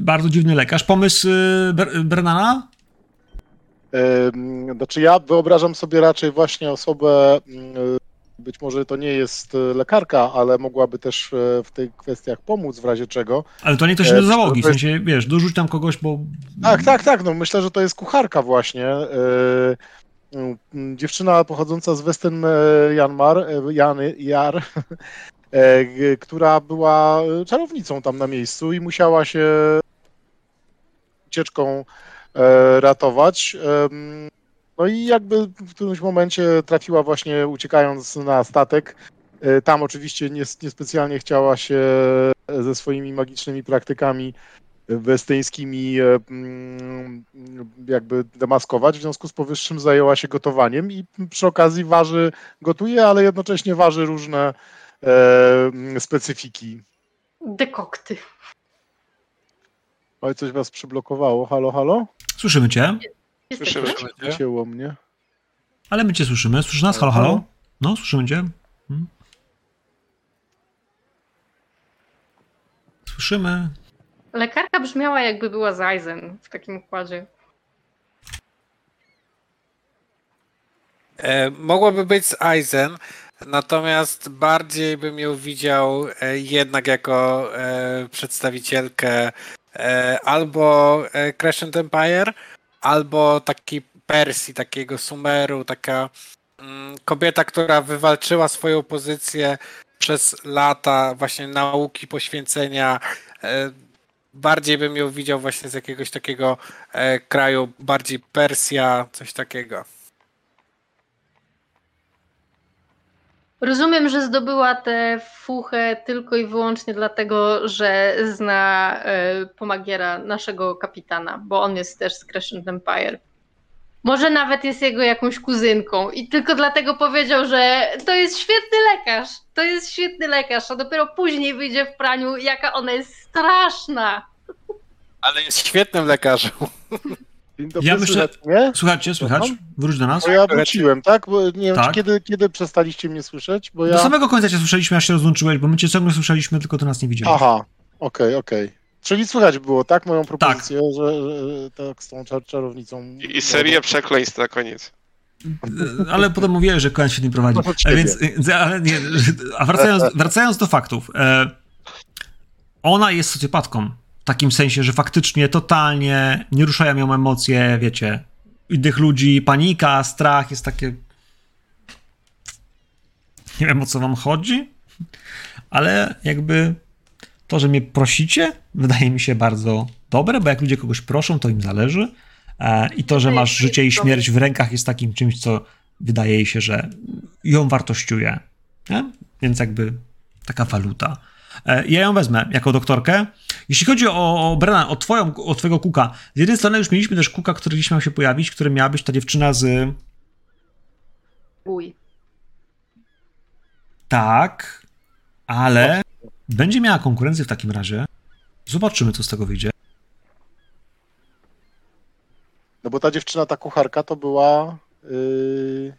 bardzo dziwny lekarz. Pomysł y, Bernana? Znaczy ja wyobrażam sobie raczej właśnie osobę, być może to nie jest lekarka, ale mogłaby też e, w tych kwestiach pomóc w razie czego. Ale to nie ktoś do załogi, w sensie, wiesz, dorzuć tam kogoś, bo... Tak, tak, tak, no myślę, że to jest kucharka właśnie. E, dziewczyna pochodząca z Westen Janmar, Jan, Jar, (laughs) która była czarownicą tam na miejscu i musiała się ucieczką E, ratować. No i jakby w którymś momencie trafiła właśnie uciekając na statek. E, tam oczywiście niespecjalnie chciała się ze swoimi magicznymi praktykami westyńskimi e, mm, jakby demaskować. W związku z powyższym zajęła się gotowaniem i przy okazji waży, gotuje, ale jednocześnie waży różne specyfiki. Dekokty. Oj, coś was przyblokowało. Halo, halo? Słyszymy cię. Słyszymy cię. Cięło mnie. Ale my cię słyszymy. Słyszysz nas? Halo, halo? No, słyszymy cię. Hmm. Słyszymy. Lekarka brzmiała jakby była z Aizen w takim układzie. E, mogłoby być z Aizen, natomiast bardziej bym ją widział e, jednak jako e, przedstawicielkę E, albo e, Crescent Empire, albo taki Persji, takiego Sumeru, taka mm, kobieta, która wywalczyła swoją pozycję przez lata właśnie nauki, poświęcenia. E, bardziej bym ją widział właśnie z jakiegoś takiego kraju, bardziej Persja, coś takiego. Rozumiem, że zdobyła tę fuchę tylko i wyłącznie dlatego, że zna y, pomagiera naszego kapitana, bo on jest też z Crescent Empire. Może nawet jest jego jakąś kuzynką i tylko dlatego powiedział, że to jest świetny lekarz, to jest świetny lekarz, a dopiero później wyjdzie w praniu, jaka ona jest straszna. Ale jest świetnym lekarzem. (laughs) Dzień dobry, ja myślę, mnie? Słuchajcie, słychać? Wróć do nas. Bo ja wróciłem, tak? Bo nie wiem, tak. kiedy, kiedy przestaliście mnie słyszeć, bo ja... Do samego końca cię słyszeliśmy, aż się rozłączyłeś, bo my cię ciągle słyszeliśmy, tylko to nas nie widziałeś. Aha, okej, okay, okej. Okay. Czyli słychać było, tak? Moją propozycję, tak. Że, że, tak z tą czar czarownicą... I, i serię przekleństw na koniec. Ale potem mówiłem, że koniec świetnie prowadzi. No, więc, ale nie, a wracając, wracając do faktów. E, ona jest socjopatką takim sensie, że faktycznie totalnie nie ruszają ją emocje, wiecie, innych ludzi, panika, strach, jest takie... Nie wiem, o co wam chodzi, ale jakby to, że mnie prosicie, wydaje mi się bardzo dobre, bo jak ludzie kogoś proszą, to im zależy. E, I to, że masz życie i śmierć w rękach, jest takim czymś, co wydaje się, że ją wartościuje. Nie? Więc jakby taka waluta. E, ja ją wezmę jako doktorkę. Jeśli chodzi o, o Brena, o, twoją, o twojego kuka, z jednej strony już mieliśmy też kuka, który dziś miał się pojawić, który miała być ta dziewczyna z... Uj. Tak, ale będzie miała konkurencję w takim razie. Zobaczymy, co z tego wyjdzie. No bo ta dziewczyna, ta kucharka to była... Yy...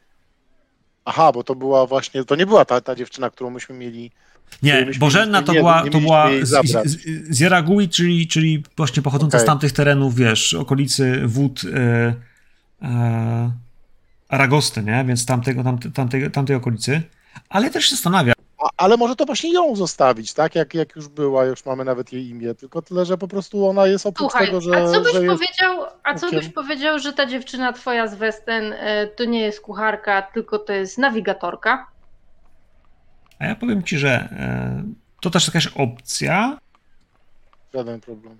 Aha, bo to była właśnie, to nie była ta, ta dziewczyna, którą myśmy mieli nie, Bożenna to nie, była, to była z, z, z Jaragui, czyli, czyli właśnie pochodząca okay. z tamtych terenów, wiesz, okolicy wód e, e, Aragosty, nie? Więc tamtego, tamte, tamtej, tamtej okolicy. Ale też się zastanawia. A, ale może to właśnie ją zostawić, tak? Jak, jak już była, już mamy nawet jej imię, tylko tyle, że po prostu ona jest oprócz Słuchaj, tego, że. A co byś że powiedział, a co byś powiedział, że ta dziewczyna twoja z Westen e, to nie jest kucharka, tylko to jest nawigatorka? A ja powiem ci, że e, to też jakaś opcja. Żaden problem.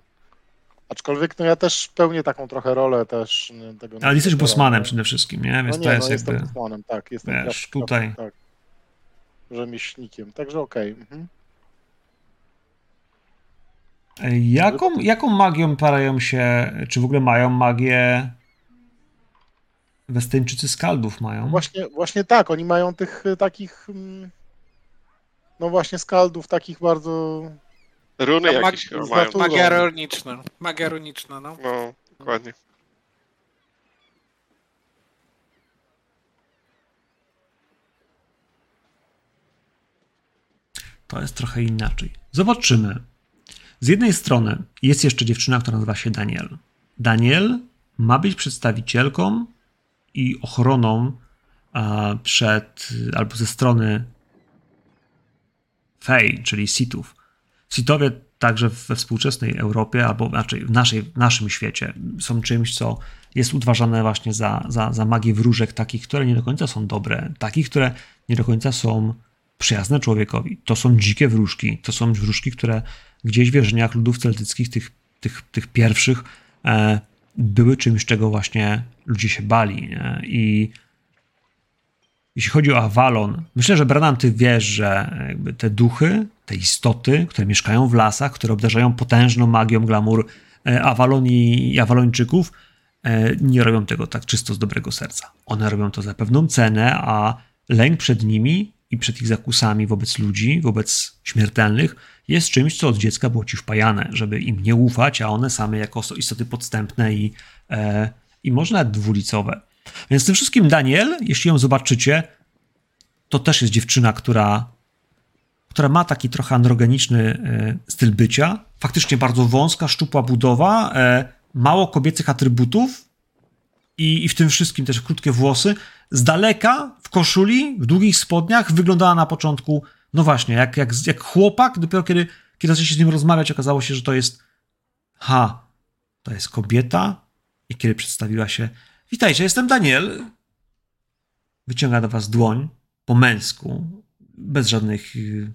Aczkolwiek no ja też pełnię taką trochę rolę też tego. Ale jesteś bosmanem przede wszystkim, nie? Więc no nie, to jest no jakby. Jestem bosmanem, tak. Jestem wiesz, tutaj. Tak. Rzemieślnikiem, także okej. Okay. Mhm. Jaką, jaką magią parają się, czy w ogóle mają magię Westyńczycy skaldów mają? Właśnie, właśnie tak, oni mają tych y, takich mm, no właśnie skaldów takich bardzo Runy To jakieś mag- chyba mają. Magia runiczna. Magia runiczna, no. No, dokładnie. To jest trochę inaczej. Zobaczymy. Z jednej strony jest jeszcze dziewczyna, która nazywa się Daniel. Daniel ma być przedstawicielką i ochroną a, przed albo ze strony Fey, czyli Sithów. Sithowie także we współczesnej Europie, albo raczej w, naszej, w naszym świecie, są czymś, co jest uważane właśnie za, za, za magię wróżek, takich, które nie do końca są dobre, takich, które nie do końca są przyjazne człowiekowi. To są dzikie wróżki, to są wróżki, które gdzieś w wierzeniach ludów celtyckich, tych, tych, tych pierwszych, e, były czymś, czego właśnie ludzie się bali. Nie? I jeśli chodzi o Avalon, myślę, że Brennan, ty wiesz, że jakby te duchy, te istoty, które mieszkają w lasach, które obdarzają potężną magią glamour e, Avalon i, i Avalończyków, e, nie robią tego tak czysto z dobrego serca. One robią to za pewną cenę, a lęk przed nimi i przed ich zakusami wobec ludzi, wobec śmiertelnych, jest czymś, co od dziecka było ci wpajane, żeby im nie ufać, a one same jako istoty podstępne i, e, i może nawet dwulicowe. Więc tym wszystkim Daniel, jeśli ją zobaczycie, to też jest dziewczyna, która, która ma taki trochę androgeniczny e, styl bycia. Faktycznie bardzo wąska, szczupła budowa, e, mało kobiecych atrybutów i, i w tym wszystkim też krótkie włosy. Z daleka, w koszuli, w długich spodniach, wyglądała na początku, no właśnie, jak, jak, jak chłopak. Dopiero kiedy, kiedy zaczęliście z nim rozmawiać, okazało się, że to jest. Ha, to jest kobieta. I kiedy przedstawiła się, Witajcie, jestem Daniel. Wyciąga do was dłoń po męsku, bez żadnych y,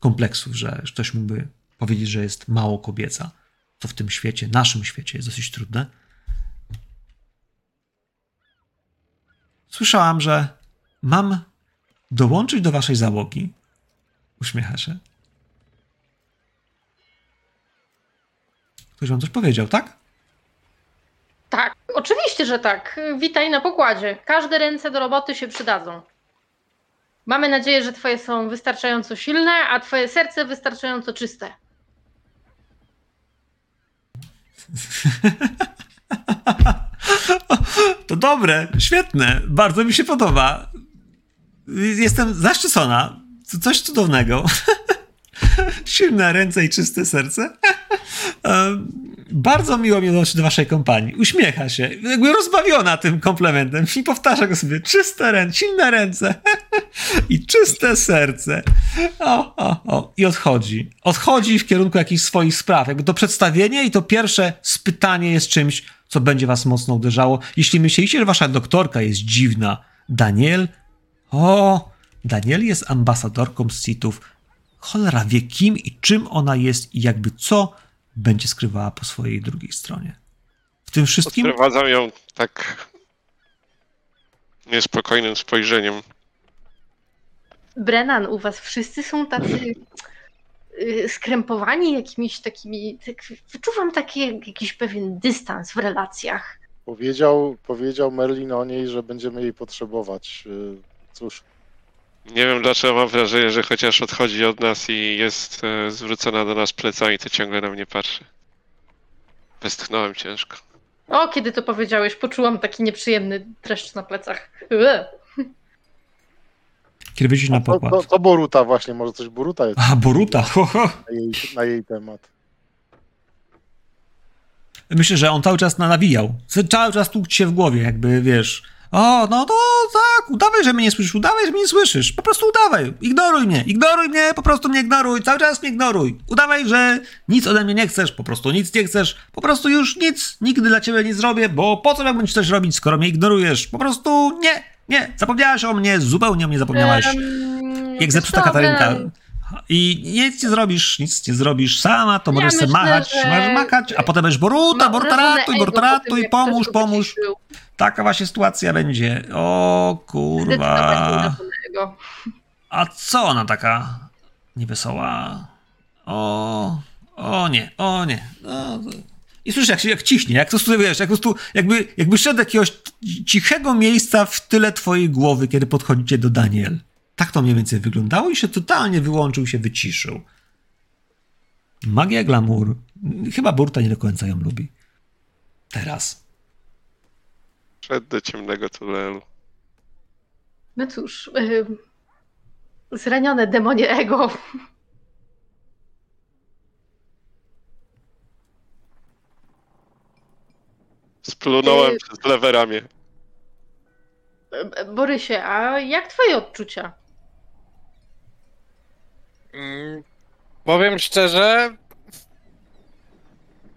kompleksów, że ktoś mógłby powiedzieć, że jest mało kobieca. To w tym świecie, naszym świecie jest dosyć trudne. Słyszałam, że mam dołączyć do waszej załogi. Uśmiecha się. Ktoś wam coś powiedział, tak? Tak, oczywiście, że tak. Witaj na pokładzie. Każde ręce do roboty się przydadzą. Mamy nadzieję, że twoje są wystarczająco silne, a twoje serce wystarczająco czyste. (laughs) To dobre, świetne, bardzo mi się podoba. Jestem zaszczycona. Coś cudownego. (laughs) Silne ręce i czyste serce. (laughs) Bardzo miło mi dołączyć do waszej kompanii. Uśmiecha się, jakby rozbawiona tym komplementem i powtarza go sobie. Czyste ręce, silne ręce (laughs) i czyste serce. O, o, o. I odchodzi. Odchodzi w kierunku jakichś swoich spraw. Jakby to przedstawienie i to pierwsze spytanie jest czymś, co będzie was mocno uderzało. Jeśli myślicie, że wasza doktorka jest dziwna, Daniel, o, Daniel jest ambasadorką Sithów. Cholera wie kim i czym ona jest i jakby co będzie skrywała po swojej drugiej stronie. W tym wszystkim Odprowadzam ją tak niespokojnym spojrzeniem. Brennan, u was wszyscy są tacy y, skrępowani jakimiś takimi. Tak, wyczuwam taki jakiś pewien dystans w relacjach. powiedział, powiedział Merlin o niej, że będziemy jej potrzebować. Y, Cóż, Nie wiem dlaczego mam wrażenie, że chociaż odchodzi od nas i jest e, zwrócona do nas plecami, to ciągle na mnie patrzy. Westchnąłem ciężko. O, kiedy to powiedziałeś, poczułam taki nieprzyjemny dreszcz na plecach. Ue. kiedy wyjdziecie na to, pokład. to, to Boruta właśnie, może coś Boruta jest A, Boruta, ho, ho. na jej, na jej temat. Myślę, że on cały czas na- nawijał. Cały czas tłukł ci się w głowie, jakby, wiesz... O, no to tak, udawaj, że mnie nie słyszysz, udawaj, że mnie nie słyszysz. Po prostu udawaj, ignoruj mnie, ignoruj mnie, po prostu mnie ignoruj, cały czas mnie ignoruj. Udawaj, że nic ode mnie nie chcesz, po prostu nic nie chcesz, po prostu już nic, nigdy dla ciebie nie zrobię, bo po co miałbym ci coś robić, skoro mnie ignorujesz? Po prostu nie, nie, zapomniałaś o mnie, zupełnie o mnie zapomniałaś. Em, Jak zepsuta Katarynka. I nic nie zrobisz, nic nie zrobisz sama, to Ja możesz sobie myślę, machać, że- makać, a potem będziesz Boruta, ma Boruta ratuj, Boruta ratuj, pomóż, pomóż. Taka właśnie sytuacja będzie. O kurwa. A co ona taka niewesoła? O, O nie, o nie. No, I słyszysz, jak, się, jak ciśnie, jak to tu, wiesz, jak po prostu, jakby, jakby szedł jakiegoś cichego miejsca w tyle twojej głowy, kiedy podchodzicie do Daniel. Tak to mniej więcej wyglądało i się totalnie wyłączył, się wyciszył. Magia glamour. Chyba Burta nie do końca ją lubi. Teraz. Szedł do ciemnego tunelu. No cóż, yy, zranione demonie ego. Splunąłem Yy. przez lewe ramię. Borysie, a jak twoje odczucia? Mm, powiem szczerze,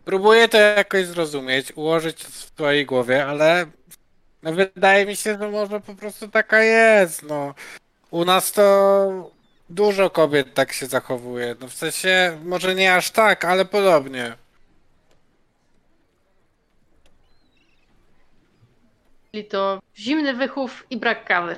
próbuję to jakoś zrozumieć, ułożyć w swojej głowie, ale no wydaje mi się, że może po prostu taka jest, no. U nas to dużo kobiet tak się zachowuje, no w sensie, może nie aż tak, ale podobnie. Czyli to zimny wychów i brak kawy.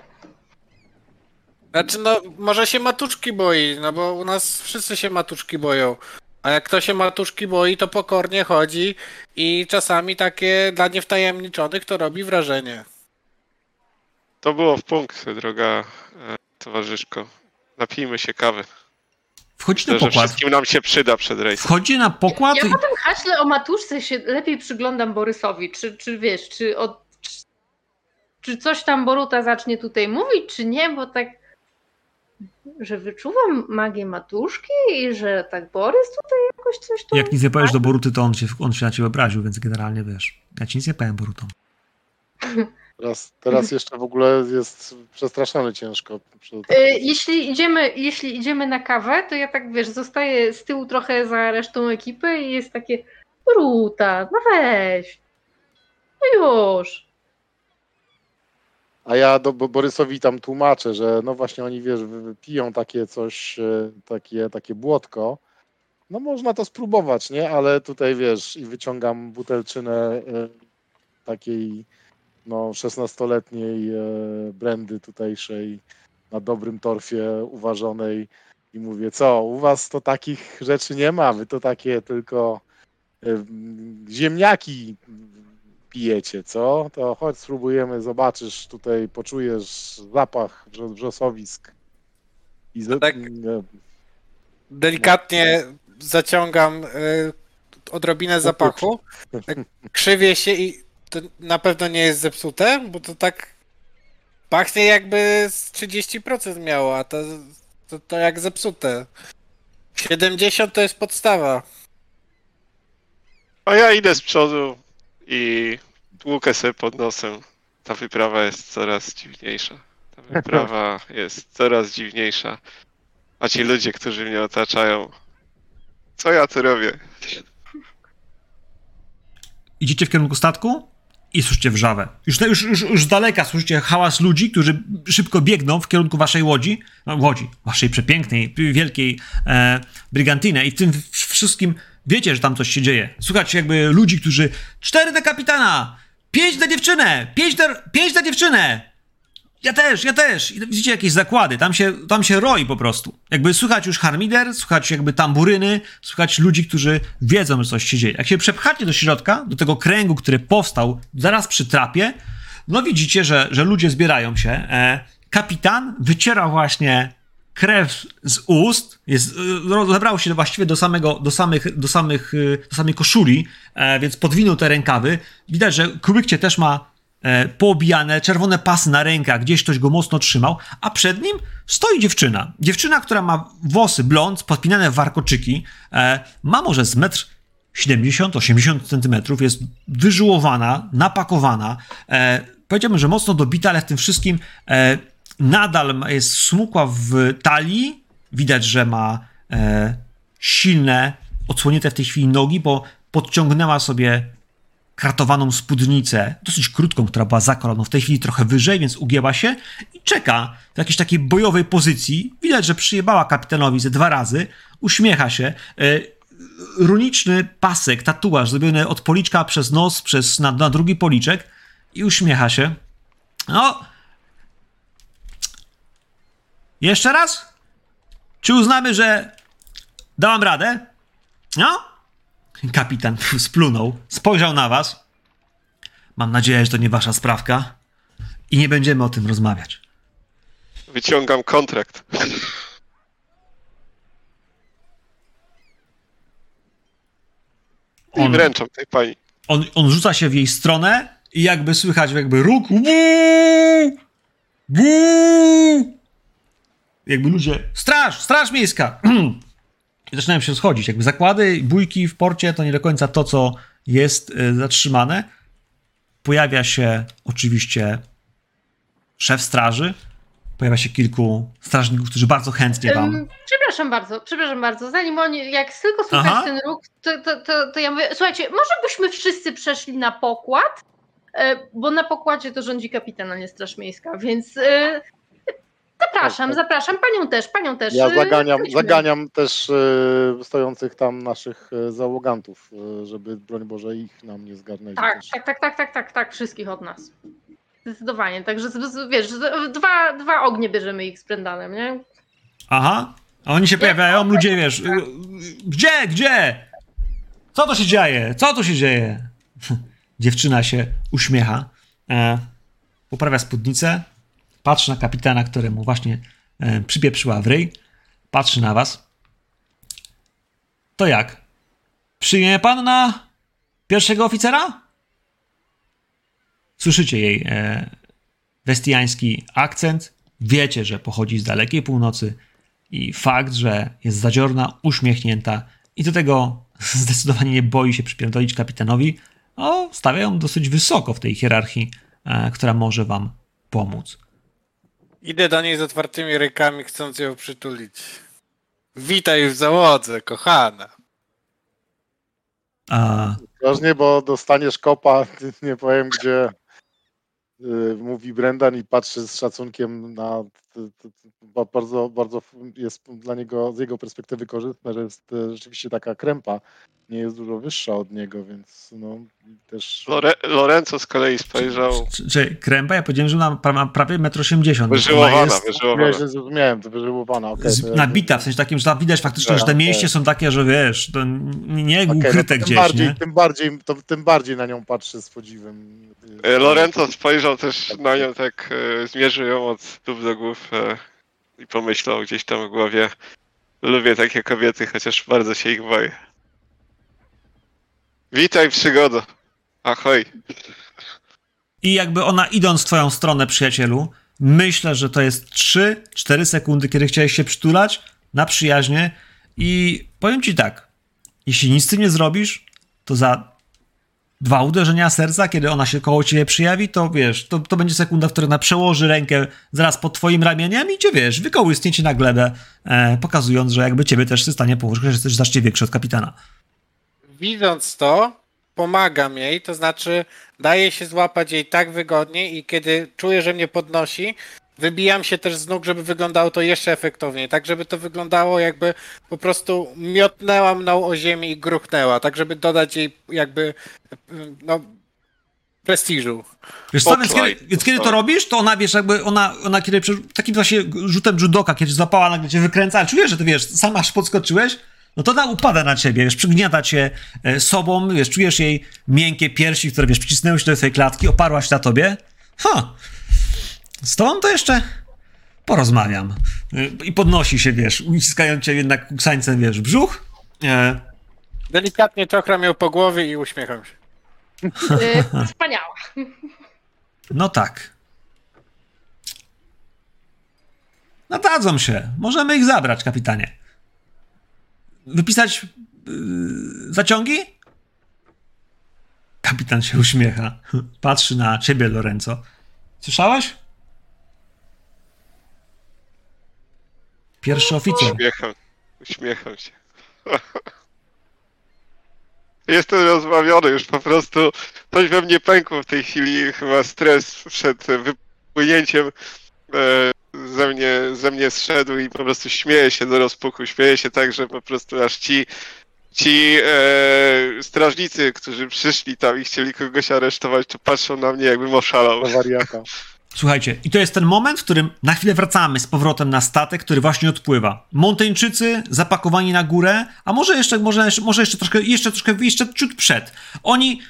Znaczy, no, może się matuszki boi, no bo u nas wszyscy się matuszki boją. A jak kto się matuszki boi, to pokornie chodzi i czasami takie dla niewtajemniczonych to robi wrażenie. To było w punkt, droga e, towarzyszko. Napijmy się kawy. Wchodzi na Myślę, że pokład. wszystkim nam się przyda przed rejsem. Wchodzi na pokład Ja i po tym haśle o matuszce się lepiej przyglądam Borysowi. Czy, czy wiesz, czy, od, czy, czy coś tam Boruta zacznie tutaj mówić, czy nie, bo tak, że wyczuwam magię matuszki i że tak Borys tutaj jakoś coś tu... jak nic nie powiesz do Boruty, to on się, on się na ciebie obraził, więc generalnie wiesz. Ja ci nic nie powiem, Boruto. (laughs) Teraz, teraz jeszcze w ogóle jest przestraszony ciężko. Y, Jeśli idziemy, jeśli idziemy na kawę, to ja tak wiesz, zostaję z tyłu trochę za resztą ekipy i jest takie Boruta, no weź. No już. A ja do Bo- Borysowi tam tłumaczę, że no właśnie oni wiesz, piją takie coś, e, takie, takie błotko. No można to spróbować, nie? Ale tutaj wiesz, i wyciągam butelczynę e, takiej no 16-letniej e, brandy tutejszej na dobrym torfie uważonej i mówię, co, u was to takich rzeczy nie ma, wy to takie tylko ziemniaki pijecie, co? To chodź spróbujemy, zobaczysz tutaj, poczujesz zapach wrzo- wrzosowisk. I z... tak- Delikatnie zaciągam y, odrobinę zapachu, tak krzywię się i to na pewno nie jest zepsute, bo to tak pachnie jakby z 30% miało, a to, to, to jak zepsute. 70 to jest podstawa. A ja idę z przodu i tłukę sobie pod nosem. Ta wyprawa jest coraz dziwniejsza. Ta wyprawa (laughs) jest coraz dziwniejsza. A ci ludzie, którzy mnie otaczają. Co ja tu robię? Idziecie w kierunku statku i słyszycie wrzawę. Już, już, już, już z daleka słyszycie hałas ludzi, którzy szybko biegną w kierunku waszej łodzi, no, łodzi, waszej przepięknej, wielkiej e, i w tym wszystkim wiecie, że tam coś się dzieje. Słuchacie jakby ludzi, którzy cztery dla kapitana, pięć dla dziewczynę, pięć dla, pięć dla dziewczynę. Ja też, ja też. I widzicie jakieś zakłady, tam się, tam się roi po prostu. Jakby słychać już harmider, słychać jakby tamburyny, słychać ludzi, którzy wiedzą, że coś się dzieje. Jak się przepchacie do środka, do tego kręgu, który powstał zaraz przy trapie, no widzicie, że, że ludzie zbierają się. E, kapitan wyciera właśnie krew z ust, jest, e, zebrał się właściwie do samego, do samych, do samych, e, do samej koszuli, e, więc podwinął te rękawy. Widać, że Kubykcie też ma poobijane, czerwone pasy na rękach, gdzieś ktoś go mocno trzymał, a przed nim stoi dziewczyna. Dziewczyna, która ma włosy blond, podpinane w warkoczyki, ma może z metr 70-80 centymetrów, jest wyżyłowana, napakowana, powiedziałbym, że mocno dobita, ale w tym wszystkim nadal jest smukła w talii, widać, że ma e, silne, odsłonięte w tej chwili nogi, bo podciągnęła sobie kratowaną spódnicę, dosyć krótką, która była za w tej chwili trochę wyżej, więc ugięła się i czeka w jakiejś takiej bojowej pozycji. Widać, że przyjebała kapitanowi ze dwa razy, uśmiecha się. E, runiczny pasek, tatuaż zrobiony od policzka przez nos, przez na, na drugi policzek i uśmiecha się. No. Jeszcze raz? Czy uznamy, że dałam radę? No? Kapitan (laughs) splunął, spojrzał na was. Mam nadzieję, że to nie wasza sprawka i nie będziemy o tym rozmawiać. Wyciągam kontrakt. I On- wręczam tej pani. On, on rzuca się w jej stronę i jakby słychać jakby róg. Buu! Buu! Jakby ludzie. Straż! Straż miejska! (clears throat) I zaczynają się schodzić. Jakby zakłady, bójki w porcie to nie do końca to, co jest y, zatrzymane. Pojawia się oczywiście szef straży. Pojawia się kilku strażników, którzy bardzo chętnie wam. Przepraszam bardzo, przepraszam bardzo. Zanim oni, jak tylko słychać Aha. ten róg, to, to, to, to ja mówię, słuchajcie, może byśmy wszyscy przeszli na pokład, E, bo na pokładzie to rządzi kapitan, a nie Straż Miejska, więc e, zapraszam, Tak, tak. zapraszam, panią też, panią też. Ja e, zaganiam, chodźmy. zaganiam też e, stojących tam naszych e, załogantów, żeby broń Boże ich nam nie zgarnęli. Tak, też. tak, tak, tak, tak, tak, tak, wszystkich od nas. Zdecydowanie, także wiesz, dwa, dwa ognie bierzemy ich z Brendanem, nie? Aha. A oni się pojawiają, ludzie wiesz. y, y, Gdzie, gdzie? Co to się dzieje? Co tu się dzieje? (laughs) Dziewczyna się uśmiecha, e, poprawia spódnicę, patrzy na kapitana, któremu właśnie e, przypieprzyła w ryj, patrzy na was. To jak? Przyjmie pan na pierwszego oficera? Słyszycie jej e, westiański akcent, wiecie, że pochodzi z dalekiej północy i fakt, że jest zadziorna, uśmiechnięta i do tego (laughs) zdecydowanie nie boi się przypierdolić kapitanowi, o, stawia ją dosyć wysoko w tej hierarchii, e, która może wam pomóc. Idę do niej z otwartymi rękami, chcąc ją przytulić. Witaj w załodze, kochana. A, Ostrożnie, bo dostaniesz kopa, (laughs) nie powiem gdzie, y, mówi Brendan i patrzy z szacunkiem na. Bardzo, bardzo jest dla niego, z jego perspektywy korzystne, że jest e, rzeczywiście taka krępa. Nie jest dużo wyższa od niego, więc no też. Lore, Lorenzo z kolei spojrzał. czy, czy krępa? Ja powiedziałem, że ona ma prawie 1,80 m. Wyżyłowana, jest wyżyłowana. zrozumiałem, to wyżyłowana. z- to nabita, w sensie takim, że tam widać faktycznie, że te Okej. mięśnie są takie, że wiesz, to nie Okej, no ukryte tym gdzieś, bardziej, nie? Tym bardziej, to, tym bardziej na nią patrzy z podziwem. E, Lorenzo spojrzał też na nią, tak e, zmierzył ją od stóp do głów e, i pomyślał gdzieś tam w głowie. Lubię takie kobiety, chociaż bardzo się ich boję. Witaj przygodo. Ahoj. I jakby ona idąc w twoją stronę, przyjacielu, myślę, że to jest 3-4 sekundy, kiedy chciałeś się przytulać na przyjaźnie i powiem ci tak, jeśli nic z tym nie zrobisz, to za dwa uderzenia serca, kiedy ona się koło ciebie przyjawi, to wiesz, to, to będzie sekunda, w której ona przełoży rękę zaraz pod twoim ramieniem i cię, wiesz, wykołysnie cię na glebę, e, pokazując, że jakby ciebie też w stanie położyć, że jesteś znacznie większy od kapitana. Widząc to, pomagam jej, to znaczy daję się złapać jej tak wygodnie i kiedy czuję, że mnie podnosi, wybijam się też z nóg, żeby wyglądało to jeszcze efektowniej, tak żeby to wyglądało jakby po prostu miotnęła mną o ziemię i gruchnęła, tak żeby dodać jej jakby no prestiżu. Wiesz co, więc kiedy, więc kiedy to robisz, to ona, wiesz, jakby ona, ona kiedy takim właśnie rzutem judoka, kiedy cię złapała, nagle cię wykręca, ale czujesz, że ty, wiesz, sam aż podskoczyłeś, no to ona upada na ciebie, wiesz, przygniata cię e, sobą, wiesz, czujesz jej miękkie piersi, które, wiesz, przycisnęły się do twojej klatki, oparła się na tobie. Ha! Z tobą to jeszcze porozmawiam. I podnosi się, wiesz, uciskając cię jednak kuksańcem, wiesz, brzuch. E, Delikatnie czokram ją po głowie i uśmiecham się. E, (laughs) Wspaniała. No tak. Nadadzą się. Możemy ich zabrać, kapitanie. Wypisać yy, zaciągi? Kapitan się uśmiecha. Patrzy na ciebie, Lorenzo. Słyszałeś? Pierwszy oficer. Uśmiecham, uśmiecham się. (laughs) Jestem rozbawiony już po prostu. Coś we mnie pękło w tej chwili, chyba stres przed wypłynięciem e, ze mnie, ze mnie zszedł i po prostu śmieję się do rozpuku. Śmieję się tak, że po prostu aż ci, ci e, strażnicy, którzy przyszli tam i chcieli kogoś aresztować, to patrzą na mnie jakbym oszalał. Do wariata. Słuchajcie, i to jest ten moment, w którym na chwilę wracamy z powrotem na statek, który właśnie odpływa. Monteńczycy zapakowani na górę, a może jeszcze, może, może jeszcze troszkę, jeszcze troszkę, jeszcze ciut przed. Oni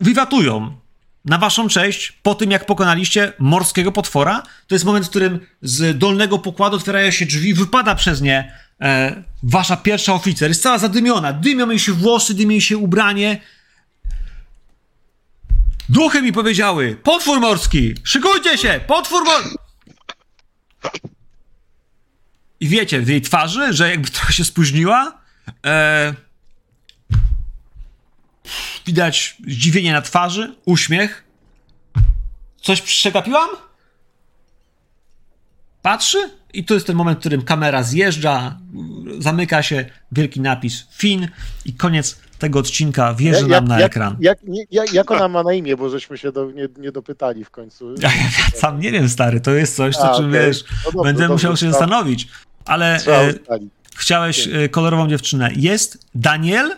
wiwatują na waszą cześć po tym, jak pokonaliście morskiego potwora. To jest moment, w którym z dolnego pokładu otwierają się drzwi, wypada przez nie e, wasza pierwsza oficer. Jest cała zadymiona, dymią jej się włosy, dymi jej się ubranie. Duchy mi powiedziały, potwór morski, szykujcie się, potwór morski. I wiecie, w jej twarzy, że jakby trochę się spóźniła, e, widać zdziwienie na twarzy, uśmiech. Coś przegapiłam? Patrzy i to jest ten moment, w którym kamera zjeżdża, zamyka się wielki napis Fin i koniec tego odcinka jak, nam na jak, ekran. Jak, jak, jak ona (laughs) ma na imię, bo żeśmy się do, nie, nie dopytali w końcu. (laughs) Ja, ja sam nie wiem, stary, to jest coś, co czym okay. wiesz, no dobrze, będę dobrze, musiał się zastanowić. Ale e, chciałeś e, kolorową dziewczynę. Jest Daniel,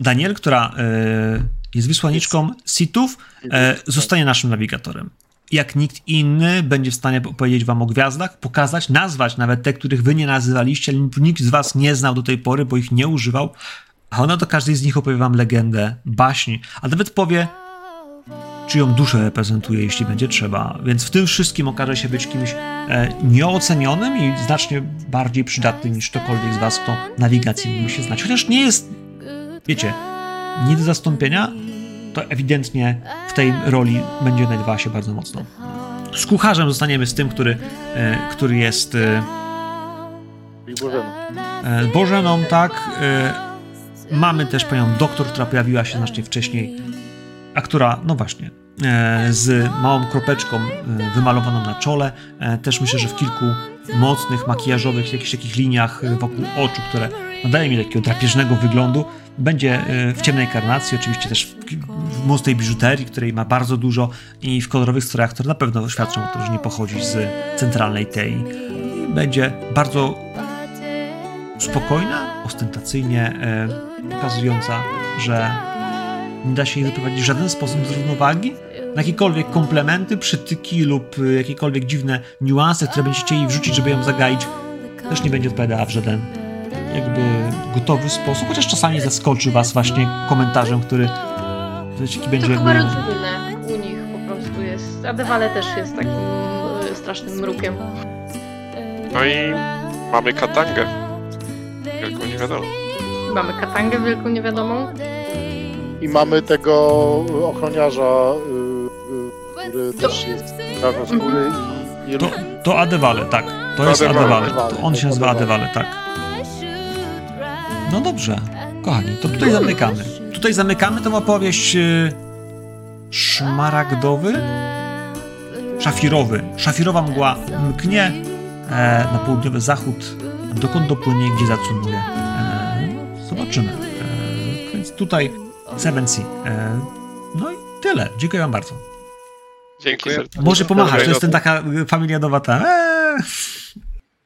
Daniel, która e, jest wysłanniczką Sithów, e, zostanie naszym nawigatorem. Jak nikt inny będzie w stanie powiedzieć wam o gwiazdach, pokazać, nazwać nawet te, których wy nie nazywaliście, ale nikt z was nie znał do tej pory, bo ich nie używał, a ona do każdej z nich opowie wam legendę, baśni, a nawet powie, czyją duszę reprezentuje, jeśli będzie trzeba. Więc w tym wszystkim okaże się być kimś e, nieocenionym i znacznie bardziej przydatnym niż ktokolwiek z was, kto nawigacji mógłby się znać. Chociaż nie jest, wiecie, nie do zastąpienia, to ewidentnie w tej roli będzie znajdowała się bardzo mocno. Z kucharzem zostaniemy z tym, który, e, który jest. E, Bożeną. E, Bożeną, tak. E, mamy też panią doktor, która pojawiła się znacznie wcześniej, a która, no właśnie, e, z małą kropeczką e, wymalowaną na czole. Też myślę, że w kilku mocnych, makijażowych, jakichś takich liniach wokół oczu, które nadają mi takiego drapieżnego wyglądu. Będzie e, w ciemnej karnacji, oczywiście też w mocnej biżuterii, której ma bardzo dużo i w kolorowych strojach, które na pewno świadczą o tym, że nie pochodzi z centralnej tej. Będzie bardzo spokojna, ostentacyjnie e, pokazująca, że nie da się jej wyprowadzić w żaden sposób z równowagi. Na jakiekolwiek komplementy, przytyki lub e, jakiekolwiek dziwne niuanse, które będziecie jej wrzucić, żeby ją zagaić, też nie będzie odpowiadała w żaden jakby gotowy sposób, chociaż czasami zaskoczy was właśnie komentarzem, który taki będzie to jakby... rodzinne u nich po prostu jest. A Dewale też jest takim e, strasznym mrukiem. No i mamy katangę. Wielką niewiadomą. Mamy katangę wielką niewiadomą. I mamy tego ochroniarza, y, y, który to... też jest czarnoskóry i... To, to Adewale, tak. To jest Adewale. To on się nazywa Adewale, tak. No dobrze, kochani, to tutaj zamykamy. Tutaj zamykamy tą opowieść yy, szmaragdowy, szafirowy. Szafirowa mgła mknie e, na południowy zachód, dokąd dopłynie, gdzie zacumuje. E, zobaczymy. E, więc tutaj Seven Sea. E, no i tyle. Dziękuję wam bardzo. Dzięki. Może pomachać, to jest ten taka familia nowata. Eee.